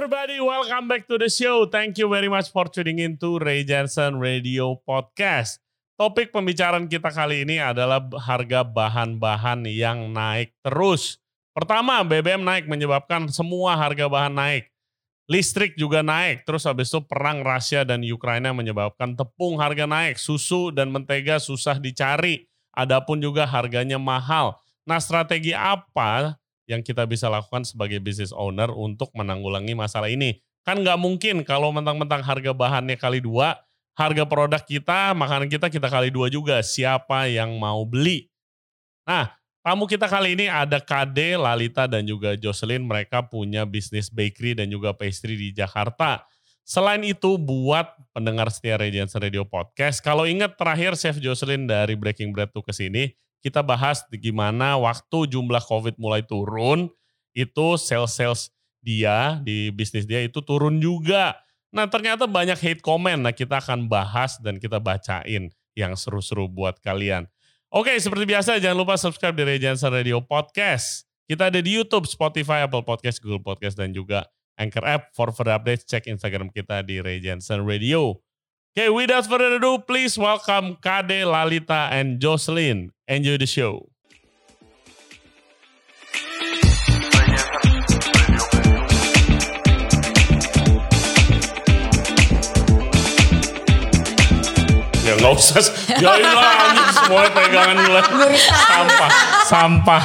everybody, welcome back to the show. Thank you very much for tuning in to Ray Jensen Radio Podcast. Topik pembicaraan kita kali ini adalah harga bahan-bahan yang naik terus. Pertama, BBM naik menyebabkan semua harga bahan naik. Listrik juga naik, terus habis itu perang Rusia dan Ukraina menyebabkan tepung harga naik, susu dan mentega susah dicari, adapun juga harganya mahal. Nah strategi apa yang kita bisa lakukan sebagai business owner untuk menanggulangi masalah ini. Kan nggak mungkin kalau mentang-mentang harga bahannya kali dua, harga produk kita, makanan kita kita kali dua juga. Siapa yang mau beli? Nah, tamu kita kali ini ada Kade, Lalita, dan juga Jocelyn. Mereka punya bisnis bakery dan juga pastry di Jakarta. Selain itu, buat pendengar setia Regency Radio Podcast, kalau ingat terakhir Chef Jocelyn dari Breaking Bread tuh ke sini, kita bahas gimana waktu jumlah COVID mulai turun, itu sales-sales dia di bisnis dia itu turun juga. Nah ternyata banyak hate comment, nah kita akan bahas dan kita bacain yang seru-seru buat kalian. Oke seperti biasa jangan lupa subscribe di Regency Radio Podcast. Kita ada di YouTube, Spotify, Apple Podcast, Google Podcast, dan juga Anchor App. For further updates, cek Instagram kita di Regency Radio. Okay, without further ado, please welcome Kade, Lalita, and Jocelyn. Enjoy the show. Ya nggak usah, ya lah semuanya pegangan gue. Sampah, sampah.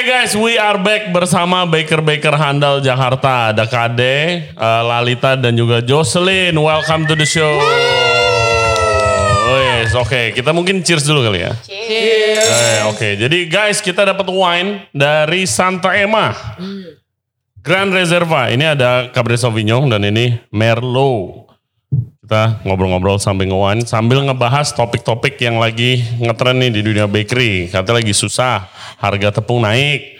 Okay guys, we are back bersama baker-baker handal Jakarta. Ada Kade, uh, Lalita dan juga Jocelyn. Welcome to the show. Oh yes, oke. Okay. Kita mungkin cheers dulu kali ya. Cheers. Eh, oke, okay. jadi guys kita dapat wine dari Santa Emma. Grand Reserva. Ini ada Cabernet Sauvignon dan ini Merlot. Kita ngobrol-ngobrol sambil nge sambil ngebahas topik-topik yang lagi ngetren nih di dunia bakery. Katanya lagi susah, harga tepung naik,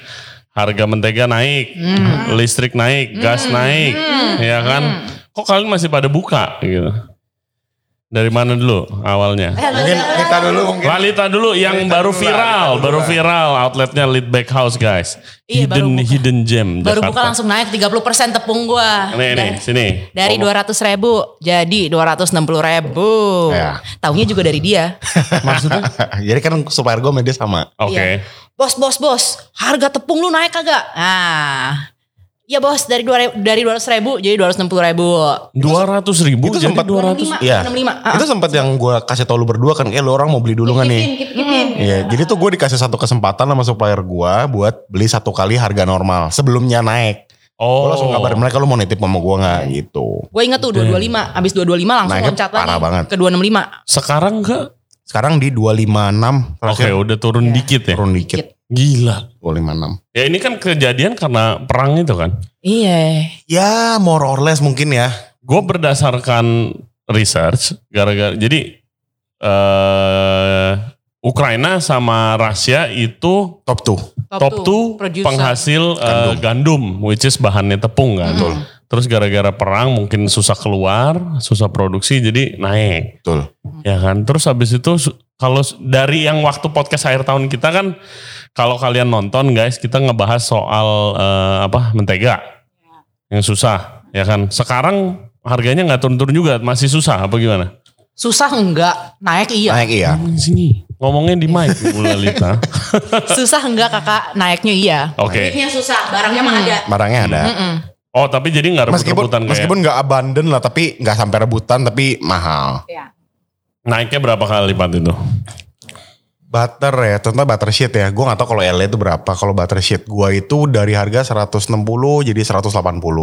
harga mentega naik, mm. listrik naik, gas mm. naik, mm. ya kan? Kok kalian masih pada buka gitu? Dari mana dulu awalnya? Eh, mungkin kita dulu mungkin. Lalita dulu yang Lalita baru dulu viral, dulu baru viral outletnya Lead Back House guys. Iya, hidden baru hidden gem Baru Jakarta. buka langsung naik 30% tepung gua. Nih, nih, sini. Dari dua ratus ribu jadi 260 ribu. Ya. Taunya juga dari dia. Maksudnya? Jadi kan supplier gue media sama. Oke. Okay. Iya. Bos, bos, bos. Harga tepung lu naik kagak? Nah. Iya bos dari dua dari dua ratus ribu jadi dua ratus enam puluh ribu. Dua ratus ribu itu jadi sempat dua ratus. Iya. Itu sempat yang gue kasih tau lu berdua kan, eh lu orang mau beli dulu nggak nih? Iya. Jadi tuh gue dikasih satu kesempatan sama supplier gue buat beli satu kali harga normal sebelumnya naik. Oh. Gue langsung kabarin mereka lu mau nitip sama gue nggak gitu. Gue inget tuh dua dua lima, abis dua dua lima langsung Naiknya loncat parah lagi banget. ke dua enam lima. Sekarang enggak? Sekarang di 256. Oke, udah turun Iya. dikit ya. Turun dikit. Gila. 256. Ya ini kan kejadian karena perang itu kan. Iya. Ya more or less mungkin ya. Gue berdasarkan research gara-gara jadi eh Ukraina sama Rusia itu Top tuh. top 2 producer. penghasil eh, gandum. which is bahannya tepung kan. Hmm. Terus gara-gara perang mungkin susah keluar, susah produksi jadi naik. Betul. Ya kan. Terus habis itu kalau dari yang waktu podcast akhir tahun kita kan kalau kalian nonton guys, kita ngebahas soal eh, apa? mentega. Yang susah, ya kan. Sekarang harganya nggak turun-turun juga, masih susah apa gimana? Susah enggak, naik iya. Naik iya. Ngomongin sini. Ngomongnya di mic Bu Lalita. Susah enggak kakak, naiknya iya. Oke. Naiknya susah, barangnya mah ada. Barangnya ada. Mm-mm. Oh, tapi jadi nggak rebut-rebutan kayak. meskipun nggak abundant lah, tapi nggak sampai rebutan, tapi mahal. Iya. Naiknya berapa kali lipat itu? Butter ya, contoh butter sheet ya. Gue gak tau kalau LA itu berapa. Kalau butter sheet gue itu dari harga 160 jadi 180.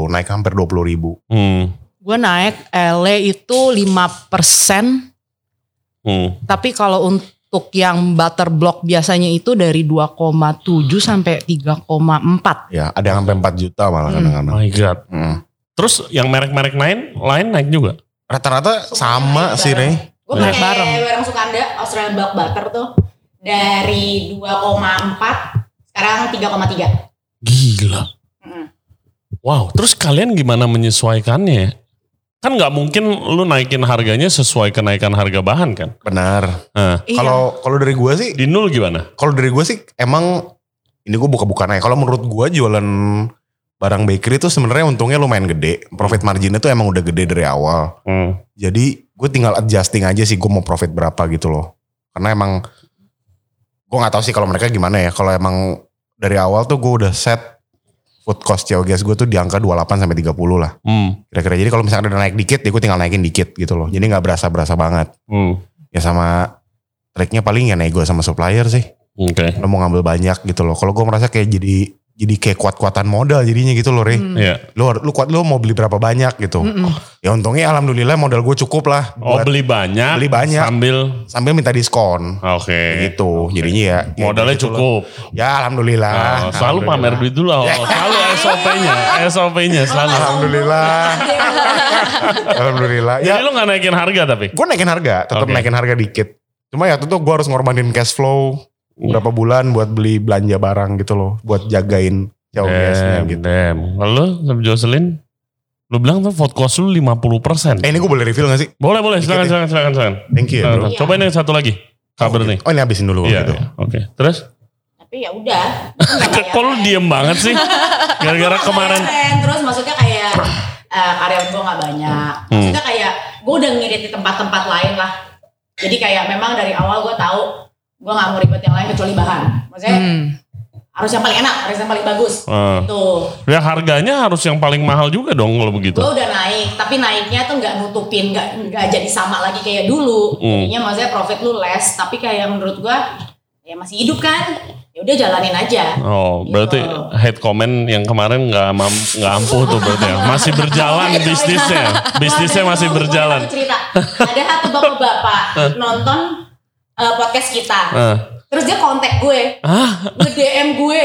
Naik hampir 20 ribu. Hmm. Gue naik LE itu 5 persen, Hmm. tapi kalau untuk yang butter block biasanya itu dari 2,7 sampai 3,4. Ya, ada yang sampai 4 juta malah Hmm. kadang-kadang. My God. Hmm. Terus yang merek-merek lain, lain naik juga? Rata-rata sama sih, Ray. Gue Naik pakai bareng. barang Sukanda Australian Black Butter tuh dari 2,4 sekarang 3,3. Gila. Mm. Wow, terus kalian gimana menyesuaikannya? Kan nggak mungkin lu naikin harganya sesuai kenaikan harga bahan kan? Benar. Nah, Iya. Kalau kalau dari gue sih, di nol gimana? kalau dari gue sih emang ini gue buka-bukaan aja. Kalau menurut gue jualan barang bakery itu sebenarnya untungnya lumayan gede. Profit marginnya tuh emang udah gede dari awal. Hmm. Jadi gue tinggal adjusting aja sih gue mau profit berapa gitu loh. Karena emang gue nggak tahu sih kalau mereka gimana ya. Kalau emang dari awal tuh gue udah set food cost gas gue tuh di angka 28 sampai 30 lah. Hmm. Kira-kira jadi kalau misalnya udah naik dikit ya gue tinggal naikin dikit gitu loh. Jadi nggak berasa-berasa banget. Hmm. Ya sama triknya paling ya nego sama supplier sih. Oke. Lo mau ngambil banyak gitu loh. Kalau gue merasa kayak jadi jadi kayak kuat-kuatan modal jadinya gitu loh Re. Iya. Lu, lu kuat lu mau beli berapa banyak gitu. Ya untungnya alhamdulillah modal gue cukup lah. Oh buat beli banyak. Beli banyak. Sambil. sambil minta diskon. Oke. gitu. Jadinya ya. ya Modalnya gitu loh. cukup. Ya alhamdulillah. Oh, selalu pamer duit dulu. Oh, selalu SOP-nya. SOP-nya selalu. Alhamdulillah. alhamdulillah. Jadi Ya lu gak naikin harga tapi? gue naikin harga. Tetap Oke. naikin harga dikit. Cuma ya tuh gue harus ngorbanin cash flow. Berapa bulan buat beli belanja barang gitu loh. Buat jagain jauh Damn, gitu. damn. Lalu sama Jocelyn, lu bilang tuh vote cost lu 50%. Eh ini gue boleh reveal gak sih? Boleh, boleh. Silakan, Dikit silakan, silakan, silakan. Thank you ya bro. Coba ini satu lagi. Kabar nih. Oh ini habisin dulu Iya, gitu. iya. oke. Terus? Tapi ya udah. Kok lu diem banget sih? Gara-gara kemarin. terus maksudnya kayak eh, karyawan gue nggak banyak. Hmm. Maksudnya kayak gue udah ngirit di tempat-tempat lain lah. Jadi kayak memang dari awal gue tahu gue nggak mau ribet yang lain kecuali bahan. Maksudnya Hmm. harus yang paling enak, harus yang paling bagus. Ah. Tuh. Ya harganya harus yang paling mahal juga dong kalau begitu. Gue udah naik, tapi naiknya tuh nggak nutupin, nggak nggak jadi sama lagi kayak dulu. Hmm. Jadinya maksudnya profit lu less, tapi kayak menurut gue ya masih hidup kan. Ya udah jalanin aja. Oh, berarti Gitu. head comment yang kemarin nggak nggak ampuh tuh berarti ya. Masih berjalan bisnisnya. Bisnisnya Wah, masih gua- gua berjalan. cerita. Ada satu bapak-bapak nonton eh, podcast kita. Ah. Terus dia kontak gue, Ah, nge-DM gue.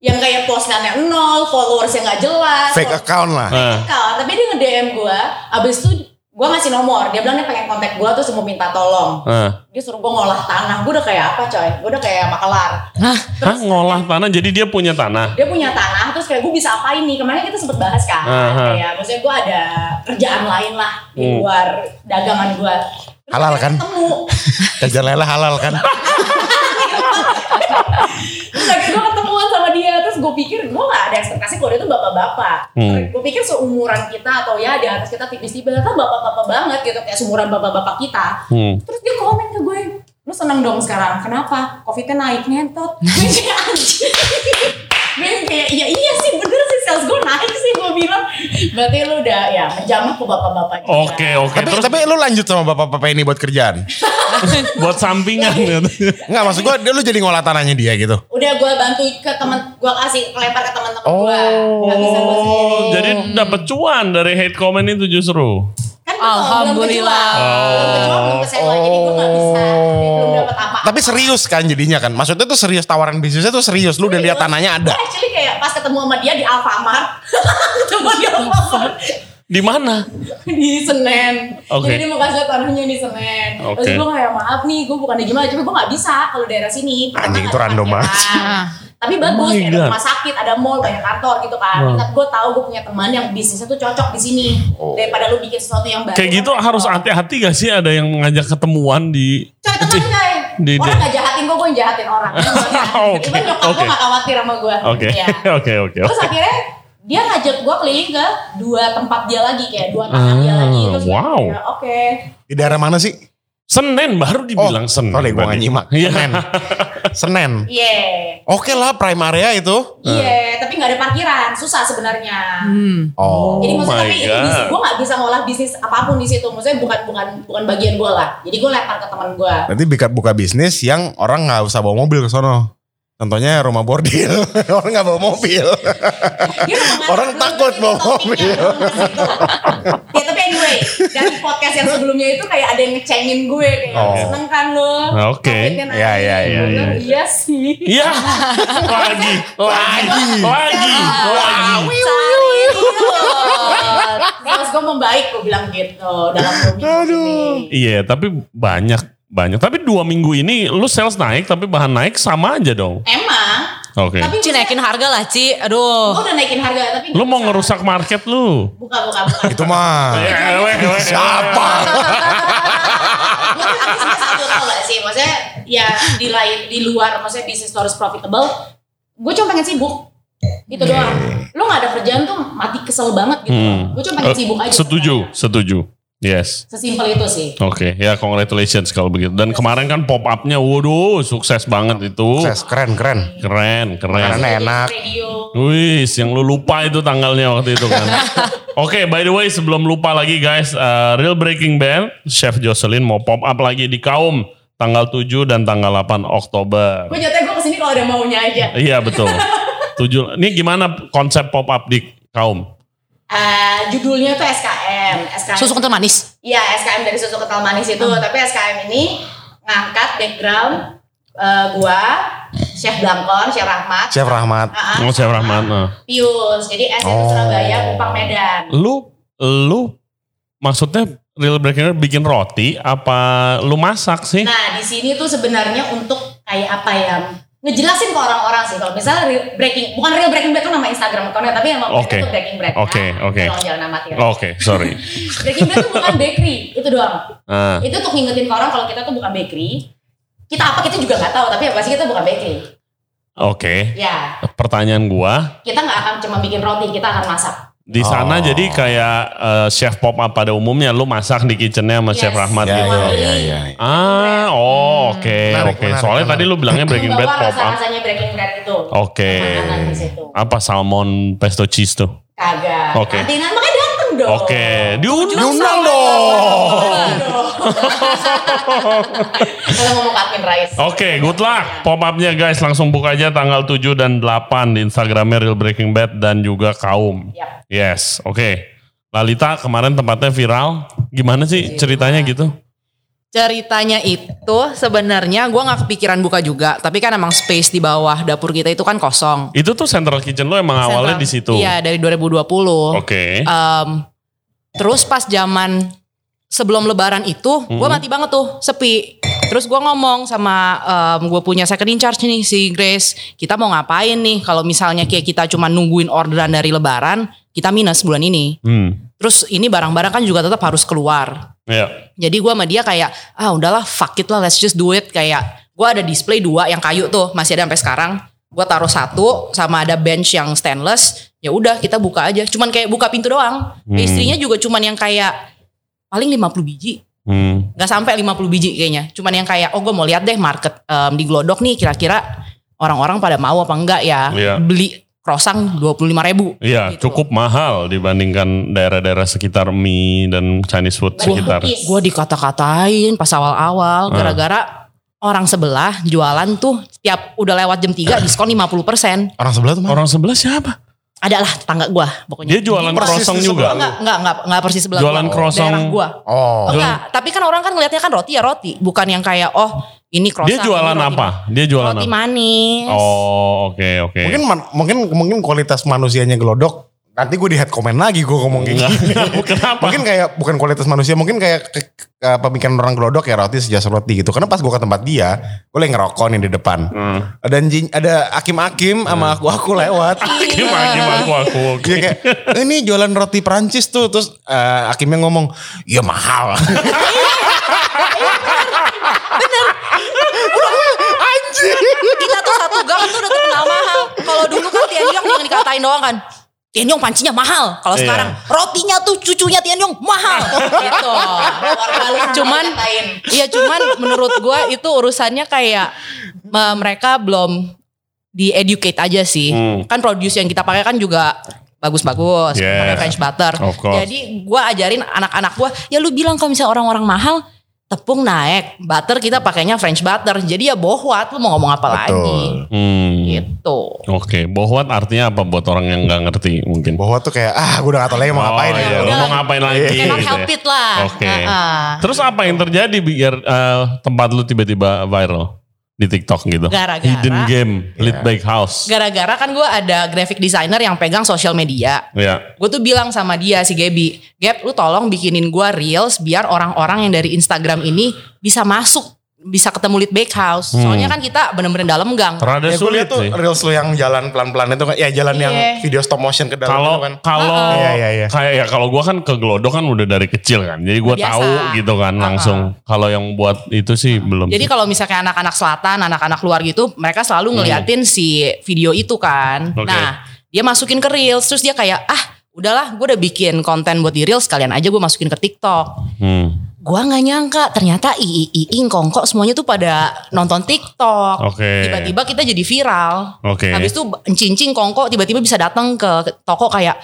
Yang kayak postingannya nol, followersnya nggak jelas. Fake fol- account lah. ah. account. Tapi dia nge-DM gue, abis itu gue ngasih nomor. Dia bilang dia pengen kontak gue terus mau minta tolong. ah. Dia suruh gue ngolah tanah. Gue udah kayak apa coy? Gue udah kayak makelar. Hah, ngolah tanah jadi dia punya tanah. Dia punya tanah, terus kayak gue bisa apa ini? Kemarin kita sempet bahas kan. Aha. Kayak maksudnya gue ada kerjaan lain lah di Hmm. luar dagangan gue. Halal kan? Lele halal kan. Terus akhirnya gue ketemuan sama dia. Terus gue pikir gue gak ada ekspektasi kalau dia tuh bapak-bapak. Hmm. Gue pikir seumuran kita atau ya di atas kita tipis-tipis. Ternyata bapak-bapak banget gitu. Kayak seumuran bapak-bapak kita. Hmm. Terus dia komen ke gue, lu seneng dong sekarang. Kenapa? Covidnya naik ngentot. Gue kayak anjing. Gue kayak, iya iya sih bener sih sales gue naik sih gue bilang. Berarti lu udah ya menjamah ke bapak-bapak juga. Oke, oke. tapi Terus tapi lu lanjut sama bapak-bapak ini buat kerjaan. buat sampingan gitu. Enggak maksud gue dia lu jadi ngolah tanahnya dia gitu. Udah gue bantu ke temen, gue kasih kelempar ke teman-teman Oh. gue. Gak bisa gue sendiri. Jadi dapat cuan dari hate comment itu justru. Kan Alhamdulillah. Belum kejual, belum kesewa, jadi gue gak bisa. Belum dapat apa. Tapi serius kan jadinya kan. Maksudnya tuh serius tawaran bisnisnya tuh serius. Lu udah lihat tanahnya ada. Gue actually kayak pas ketemu sama dia di Alfamart. ketemu di Alfamart. Di mana? di Senen. Oke. Jadi dia mau kasih tanahnya di Senen. Oke. Terus gue kayak maaf nih, gue bukan di gimana, cuma gue gak bisa kalau daerah sini. Anjing, itu random banget. Tapi Oh bagus, kayak ada rumah sakit, ada mall, banyak kantor gitu kan. Wow. Ingat gue tahu gue punya teman yang bisnisnya tuh cocok di sini. Oh. Daripada lu bikin sesuatu yang baru. Kayak gitu kan harus repot. hati-hati gak sih ada yang ngajak ketemuan di Coy temen coy. Di- orang di- gak jahatin gue, gue yang jahatin orang. Oke, Even nyokap oke. gue gak khawatir sama gue. Oke, Iya. oke, oke. Terus akhirnya dia ngajak gue keliling ke dua tempat dia lagi kayak dua tanah dia Ah, lagi terus wow. kayak, oke Di daerah mana sih? Senen baru dibilang Senen. Sorry gue gak nyimak. Iya. Senen. Iya Oke lah prime area itu. iya tapi nggak ada parkiran susah sebenarnya Hmm. Oh. jadi maksudnya my tapi itu God. bisnis gue nggak bisa ngolah bisnis apa pun di situ maksudnya bukan bukan bukan bagian gue lah jadi gue lempar ke teman gue Nanti buka, buka bisnis yang orang nggak usah bawa mobil ke sono. Contohnya rumah bordil. orang nggak bawa mobil. Orang takut bawa mobil. ya tapi dari podcast yang sebelumnya itu kayak ada yang ngecengin gue kayak Oh. seneng kan lo Oke. Covidnya naik. Iya, iya, iya, iya. iya sih Iya. lagi, lagi, lagi, lagi. cari. Terus gue membaik gue bilang gitu dalam dua minggu ini. Iya, tapi banyak banyak. Tapi dua minggu ini lu sales naik tapi bahan naik sama aja dong. Emang, Oke. tapi Ci naikin harga lah Ci. gue Aduh. udah naikin harga tapi Lu mau bisa. ngerusak market lu. Bukan, bukan, bukan. itu mah. Eh, Siapa? Gue tapi tau gak sih, maksudnya ya di lain di luar maksudnya bisnis harus profitable. gue cuma pengen sibuk. Itu doang. Lu gak ada kerjaan tuh mati kesel banget gitu. Hmm. Gue cuma pengen Eh, sibuk aja. Setuju, setuju. Yes. Sesimpel itu sih. Oke, ya congratulations kalau begitu. Dan kemarin kan pop up-nya, waduh, sukses banget itu. Sukses, keren, keren. Keren, keren. Makanannya enak. Radio. Wih, yang lu lupa itu tanggalnya waktu itu kan. Oke, by the way sebelum lupa lagi guys, uh, Real Breaking Band, Chef Jocelyn mau pop up lagi di Kaum tanggal 7 dan tanggal 8 Oktober. Gue jatuhnya gue ke sini kalau ada maunya aja. Iya betul. 7. Ini gimana konsep pop up di Kaum? Eh, judulnya tuh SKM. SKM. Susu kental manis. Iya SKM dari susu kental manis itu. Hmm. Tapi SKM ini ngangkat background eh, gua, Chef Blangkon, Chef Rahmat, Chef Rahmat. Ah, ah, Oh, Chef Rahmat. nah. Pius. Jadi S Oh. Surabaya, Kupang Medan. Lu, lu maksudnya Real Band bikin roti apa lu masak sih? Nah di sini tuh sebenarnya untuk kayak apa ya? Ngejelasin ke orang-orang sih. Kalau misalnya real breaking, bukan real breaking bread itu nama Instagram accountnya, tapi emang Oke. itu breaking bread. Oke, ya. oke. Tolong jangan amatir. Oke, sorry. Breaking bread itu bukan bakery, itu doang. Ah, Itu untuk ngingetin ke orang kalau kita tuh bukan bakery. Kita apa kita juga nggak tahu, tapi yang pasti kita bukan bakery. Oke. Ya, Pertanyaan gua, kita nggak akan cuma bikin roti, kita akan masak. Di sana Oh. jadi kayak eh, chef pop up pada umumnya lu masak di kitchennya sama Yes. chef Rahmat Ya, gitu. ya, ya, ya. Ah, oh oke Menarik, oke. menarik, Soalnya menarik. tadi lu bilangnya breaking Membawa pop up. rasa-rasanya breaking bread itu. Oke. Situ. Apa salmon pesto cheese tuh? Kagak. Oke. Nanti nah, makanya dong. Oke, diundang. Diundang dong. Kalau ngomong Rais. Oke, good luck. Pop up-nya guys langsung buka aja tanggal 7 dan 8 di Instagramnya Real Breaking Bad dan juga Kaum. Yap. Yes, oke. Lalita kemarin tempatnya viral. Gimana sih ceritanya gitu? Ceritanya itu sebenarnya gue nggak kepikiran buka juga, tapi kan emang space di bawah dapur kita itu kan kosong. Itu tuh Central Kitchen lo emang awalnya di situ. Iya dari 2020. Oke. Em, terus pas zaman sebelum Lebaran itu, gue mati banget tuh sepi. Terus gue ngomong sama gue punya second in charge nih si Grace, kita mau ngapain nih kalau misalnya kayak kita cuma nungguin orderan dari Lebaran, kita minus bulan ini. Hmm. Terus ini barang-barang kan juga tetap harus keluar. Ya. Jadi gue sama dia kayak ah udahlah fuck it lah let's just do it kayak gue ada display dua yang kayu tuh masih ada sampai sekarang. Gue taruh satu sama ada bench yang stainless. Ya udah kita buka aja. Cuman kayak buka pintu doang. Hmm. Istrinya juga cuman yang kayak paling 50 biji. Hmm. Nggak sampai 50 biji kayaknya. Cuman yang kayak oh gue mau lihat deh market em, di Glodok nih kira-kira orang-orang pada mau apa enggak ya. Iya. Beli croissant 25 ribu. Iya, Gitu. cukup mahal dibandingkan daerah-daerah sekitar mie dan Chinese food sekitar. gue dikata-katain pas awal-awal Ah. gara-gara orang sebelah jualan tuh setiap udah lewat jam 3 diskon 50%. Orang sebelah tuh mana? Orang sebelah siapa? Adalah tetangga gua pokoknya. Dia jualan croissant juga. enggak enggak enggak enggak persis sebelah Jualan gua. croissant. Daerah gua. Oh. Enggak, tapi kan orang kan ngelihatnya kan roti ya roti, bukan yang kayak oh ini croissant. Dia jualan ini roti- apa? Dia jualan Roti apa? manis. Oh, oke oke. Mungkin man- mungkin mungkin kualitas manusianya gelodok. Nanti gue di head comment lagi gue ngomong kayak gini. Kenapa? mungkin kayak bukan kualitas manusia, mungkin kayak ke, ke, pemikiran orang gelodok ya roti sejas roti gitu. Karena pas gue ke tempat dia, gue lagi ngerokok nih di depan. Hmm. Ada anjing, ada akim-akim sama aku aku lewat. Gimana gimana aku aku. oke. Dia kayak ini jualan roti Prancis tuh terus eh, akimnya ngomong, "Iya mahal." Kita tuh satu gang tuh udah terkenal mahal. Kalau dulu kan Tianyong yang dikatain doang kan. Tianyong pancinya mahal. Kalau Iya. sekarang rotinya tuh cucunya Tianyong mahal. gitu. cuman Iya cuman menurut gue itu urusannya kayak me- mereka belum di educate aja sih. Hmm. Kan produce yang kita pakai kan juga bagus-bagus, Yes. pakai French butter. Jadi gue ajarin anak-anak gue, ya lu bilang kalau misalnya orang-orang mahal, tepung naik, butter kita pakainya French butter. Jadi ya bohwat, lu mau ngomong apa lagi? Hmm. Gitu. Oke, bohwat artinya apa buat orang yang nggak ngerti mungkin? Bahwa tuh kayak ah gue udah gak tau lagi mau Oh, ngapain iya. ya. Lu mau ngapain lagi? Cannot gitu help ya? it lah. Oke. Heeh. Terus apa yang terjadi biar eh, tempat lu tiba-tiba viral di TikTok gitu? Gara-gara- Hidden Game, Lead Iya. Bake House. Gara-gara kan gue ada graphic designer yang pegang sosial media. Ya. Gue tuh bilang sama dia si Gaby, Gap lu tolong bikinin gue reels biar orang-orang yang dari Instagram ini bisa masuk bisa ketemu lead bakehouse. Hmm. Soalnya kan kita bener-bener dalam gang. Rada Ya gue sulit tuh sih. reels lu yang jalan pelan-pelan itu kan. Ya jalan yang Iya. video stop motion ke dalam Kalau itu kan. kalau Iya, iya, iya. kayak ya kalau gua kan ke Glodok kan udah dari kecil kan. Jadi gua Biasa. tahu gitu kan langsung. Kalau yang buat itu sih belum. Jadi kalau misalnya anak-anak selatan, anak-anak luar gitu, mereka selalu ngeliatin si video itu kan. Hmm. Oke. Nah, dia masukin ke Reels, terus dia kayak, ah udahlah gue udah bikin konten buat di Reels, kalian aja gue masukin ke TikTok. Hmm. Gua nggak nyangka ternyata Ii, Iing, Kongko semuanya tuh pada nonton TikTok. Oke. Tiba-tiba kita jadi viral. Oke. Habis itu cincing Kongko tiba-tiba bisa datang ke toko kayak,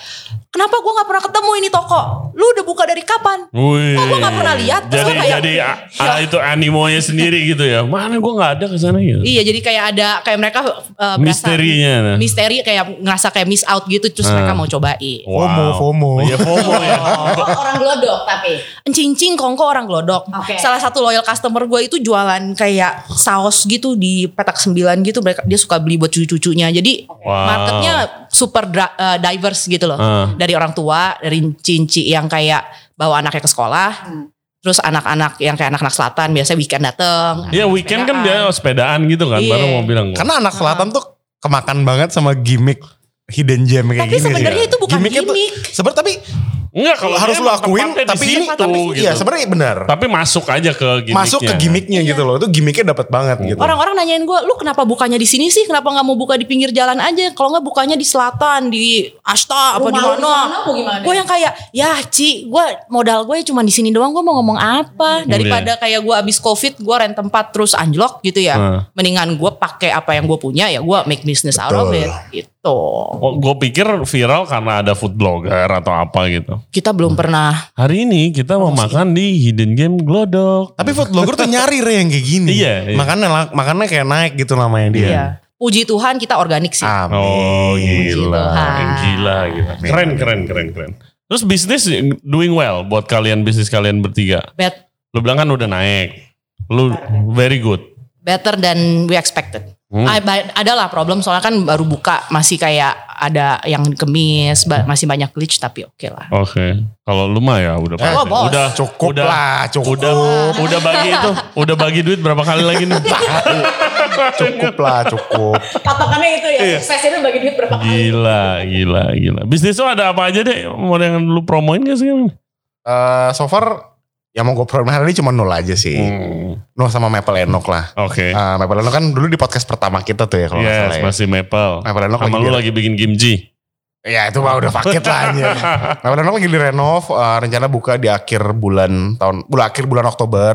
kenapa gua nggak pernah ketemu ini toko? Lu udah buka dari kapan? Wih. Oh, gua nggak pernah lihat. Terus Jadi kayak- jadi a- a- itu animonya sendiri gitu ya. Mana gua nggak ada ke sana gitu. Iya, jadi kayak ada kayak mereka uh, berasa- Misterinya. nah. misteri kayak ngerasa kayak miss out gitu terus Hmm. mereka mau cobain. FOMO, FOMO. Iya FOMO ya. Oh, orang glodok tapi. Cincing kongko orang glodok. Oke. Salah satu loyal customer gue itu jualan kayak saus gitu di petak sembilan gitu. Mereka dia suka beli buat cucu-cucunya. Jadi Wow. marketnya super uh, diverse gitu loh. Ah. Dari orang tua, dari cinci yang kayak bawa anaknya ke sekolah. Terus anak-anak yang kayak anak-anak selatan biasa weekend dateng. Iya weekend kan dia sepedaan gitu kan. Iya. Baru mau bilang. Karena anak selatan tuh kemakan banget sama gimmick hidden gem kayak Tapi gini sih. sebenarnya itu bukan Gimmicknya tuh- gimmick. Sebenarnya tapi Enggak kalau harus lu akuin tapi ini tapi gitu. iya sebenarnya benar. Tapi masuk aja ke gimmicknya. Masuk ke gimmicknya gitu loh. Itu gimmicknya dapat banget gitu. Orang-orang nanyain gue, lu kenapa bukanya di sini sih? Kenapa nggak mau buka di pinggir jalan aja? Kalau nggak bukanya di selatan, di Ashta apa di mana? Gue yang kayak, ya Ci, gue modal gue cuma di sini doang. Gue mau ngomong apa? Daripada kayak gue abis covid, gue rent tempat terus anjlok gitu ya. Hmm. Mendingan gue pakai apa yang gue punya ya gue make business out of it. Gitu. Oh, gue pikir viral karena ada food blogger atau apa gitu. Kita belum pernah. Hari ini kita mau makan di Hidden Game Glodok. Tapi food blogger tuh nyari re yang kayak gini. Iya, iya. Makanya la- makanya kayak naik gitu namanya dia. Iya. Puji Tuhan kita organik sih. Amin. Oh gila, gila, gila. Keren, keren, keren, keren. Terus bisnis doing well buat kalian bisnis kalian bertiga. Bet- Lu bilang kan udah naik. Lu very good. better than we expected. Hmm. Ah, ba- Adalah problem soalnya kan baru buka masih kayak ada yang kemis, masih banyak glitch tapi oke lah. Oke. Kalau lu mah ya udah Eh, pasti. bos. udah Cukup udah, lah, cukup. Udah udah bagi itu, udah bagi duit berapa kali lagi nih? Cukup lah, cukup. Patokannya itu ya. Sukses itu bagi duit berapa kali. Gila, gila, gila. Bisnis lu ada apa aja deh? Mau yang lu promoin gak sih? Eh, so far yang mau gue promoin hari ini cuma nol aja sih. Hmm, Nol sama Maple Enok lah. Oke. Eh, Maple Enok kan dulu di podcast pertama kita tuh ya kalau Yes, salah ya. masih Maple. Maple Enok Sama lagi lu di- lagi bikin gimji. Ya itu mah udah paket lah aja. Maple Enok lagi direnov. eh, rencana buka di akhir bulan tahun, bulan akhir bulan Oktober.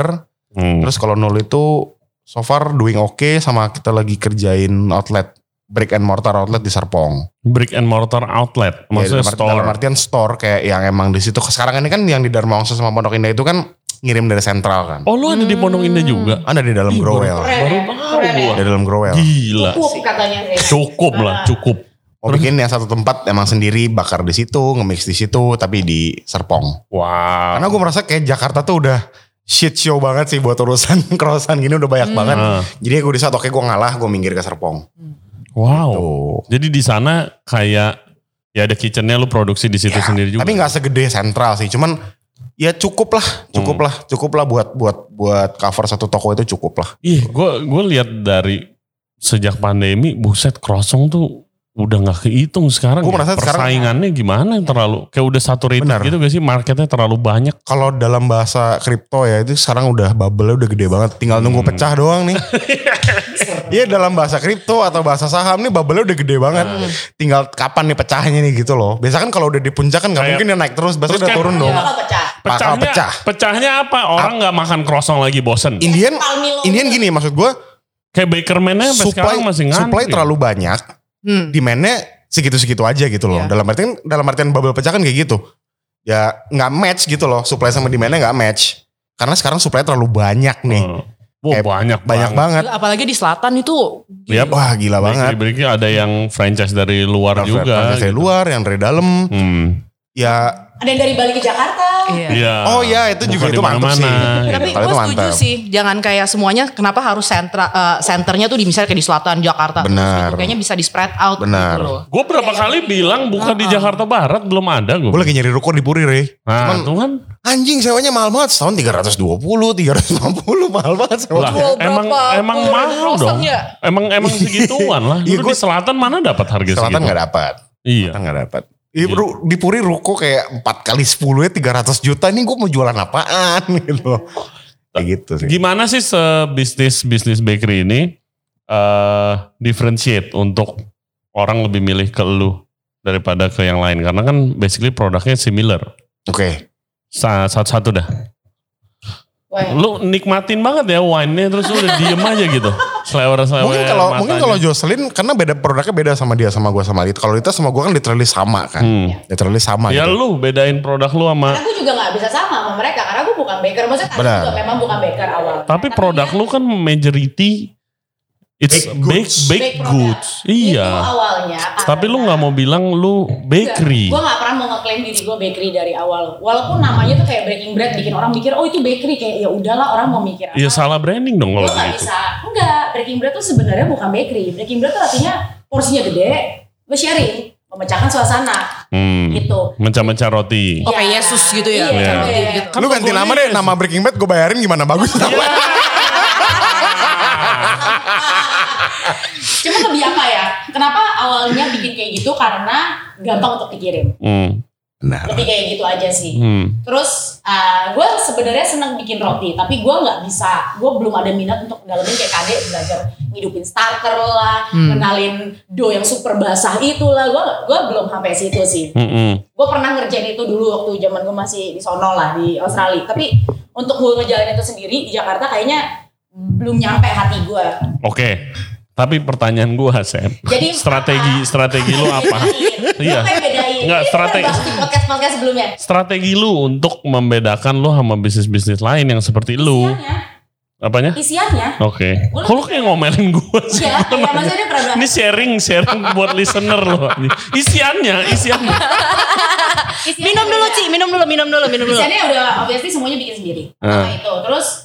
Hmm. Terus kalau nol itu so far doing oke sama kita lagi kerjain outlet brick and mortar outlet di Serpong. Brick and mortar outlet. Ya, Maksudnya dalam, art- store. dalam artian store kayak yang emang di situ. Sekarang ini kan yang di Dharma Wangsa sama Pondok Indah itu kan ngirim dari sentral kan. Oh lu ada di Pondok Indah juga? Ada di dalam Ih, growel. Baru ya, tahu ya. Di dalam growel. Gila. Cukup katanya sih. Cukup lah, cukup. Mau bikin yang satu tempat emang sendiri bakar di situ, nge-mix di situ, tapi di Serpong. Wow. Karena gue merasa kayak Jakarta tuh udah shit show banget sih buat urusan crossan gini udah banyak banget. Ah. Jadi gue di saat oke gue ngalah, gue minggir ke Serpong. Wow. Tuh. Jadi di sana kayak ya ada kitchennya lu produksi di situ Ya, sendiri juga. Tapi nggak segede sentral sih, cuman ya cukup lah, cukup Hmm. lah, cukup lah buat buat buat cover satu toko itu cukup lah. Ih, gue gue lihat dari sejak pandemi, buset croissant tuh udah nggak kehitung sekarang. Gua ya. merasa sekarang- Persaingannya gimana terlalu kayak udah saturated Benar. gitu gak sih marketnya terlalu banyak. Kalau dalam bahasa kripto ya itu sekarang udah bubble udah gede banget, tinggal nunggu Hmm. pecah doang nih. Iya dalam bahasa kripto atau bahasa saham nih bubble udah gede banget. Hmm. Tinggal kapan nih pecahnya nih gitu loh. Biasa kan kalau udah di puncak kan nggak mungkin dia naik terus, biasanya Terus udah kan- turun dong. Pecah. Pecahnya, pecah. pecahnya apa? Orang nggak makan croissant lagi bosen. Indian, Indian gini maksud gue, Kayak bakerman-nya sampai supply sekarang masih ngantri. supply terlalu banyak, Hmm. demandnya segitu-segitu aja gitu loh. Iya. Dalam artian dalam artian bubble pecah kan kayak gitu. Ya nggak match gitu loh, supply sama demandnya nggak match. Karena sekarang supply terlalu banyak nih, Hmm. Wah, Kayak banyak banyak banget. banget. Apalagi di selatan itu Yap. Wah gila banget. Bakery-bakery ada yang franchise dari luar juga. Franchise dari gitu. luar, yang dari dalam. Hmm. Ya Ada yang dari Bali ke Jakarta. Iya. Iya. Oh iya, itu juga Bukan itu di mantap sih. gitu. Tapi Kalau gue setuju mantap. sih, jangan kayak semuanya kenapa harus sentra eh, senternya tuh di misalnya kayak di selatan Jakarta. terus Benar. gitu. Kayaknya bisa di spread out Benar. gitu loh. Gue berapa kali bilang bukan di Jakarta Barat belum ada gue. Gue lagi nyari ruko di Puri, Re. Nah, Cuman tuh kan. anjing sewanya mahal banget. Setahun 320, 350 mahal banget sewa. Lah, emang emang mahal dong. ya? Emang emang segituan lah. Iya, Dulu di gua- selatan mana dapat harga Selatan segitu? gak dapat. Iya. Selatan gak dapat. Di, ru- di Puri ruko kayak 4 kali 10 ya 300 juta. Ini gue mau jualan apaan gitu. Kayak gitu sih. Gimana sih sebisnis bisnis bakery ini eh differentiate untuk orang lebih milih ke lu daripada ke yang lain karena kan basically produknya similar. Oke. Sa- Satu-satu dah. Wah, Lu nikmatin banget ya wine-nya terus lu udah diem aja gitu. Selewer-selewer Mungkin kalau matanya. mungkin kalau Jocelyn karena beda produknya beda sama dia sama gue sama Lita. Kalau Lita sama gue kan literally sama kan. Hmm. Literally sama Ya gitu. lu bedain produk lu sama Karena gue juga gak bisa sama sama mereka karena gue bukan baker. Maksudnya Benar. juga memang bukan baker awal. tapi produk lu kan majority it's Baked baked goods. baked goods. Iya. Itu awalnya. Tapi lu nggak mau bilang lu bakery. Gue gak pernah mau ngeklaim diri gue bakery dari awal. Walaupun namanya tuh kayak breaking bread bikin orang mikir oh itu bakery kayak ya udahlah orang mau mikir apa. Ya salah branding dong Gue kalau gak begitu. bisa. Enggak, breaking bread tuh sebenarnya bukan bakery. Breaking bread tuh artinya porsinya gede, gue sharing, memecahkan suasana Hmm. gitu. Mencah-mencah roti. Oh, kayak Yesus gitu ya. Iya. Iya. iya. Gitu. Lu ganti nama deh, nama Breaking Bad gue bayarin gimana bagus. Cuma lebih apa ya? Kenapa awalnya bikin kayak gitu? Karena gampang untuk dikirim. Hmm. Nah, Lebih kayak gitu aja sih. Hmm. Terus gue sebenarnya senang bikin roti, tapi gue nggak bisa. Gue belum ada minat untuk ngalamin kayak kadek belajar ngidupin starter lah, Hmm. kenalin dough yang super basah itu lah. Gue gue belum sampai situ sih. Hmm, hmm. Gue pernah ngerjain itu dulu waktu zaman gue masih di sono lah di Australia. Tapi untuk gue ngejalanin itu sendiri di Jakarta kayaknya belum nyampe hati gue. Oke. Tapi pertanyaan gua, Sam. Jadi strategi strategi lu apa? Iya. Iya. bedain? Nggak, Ini strategi- podcast podcast sebelumnya. Strategi lu untuk membedakan lu sama bisnis-bisnis lain yang seperti lu. Isiannya, Apanya? isiannya. Oke. Gua Kok lu kayak ngomelin gua sih? Iya, iya maksudnya Ini sharing, sharing buat listener loh. Isiannya, isiannya. isiannya Minum dulu. Ci. Minum dulu, minum dulu, minum dulu. Isiannya udah obviously semuanya bikin sendiri. Hmm. Nah itu. Terus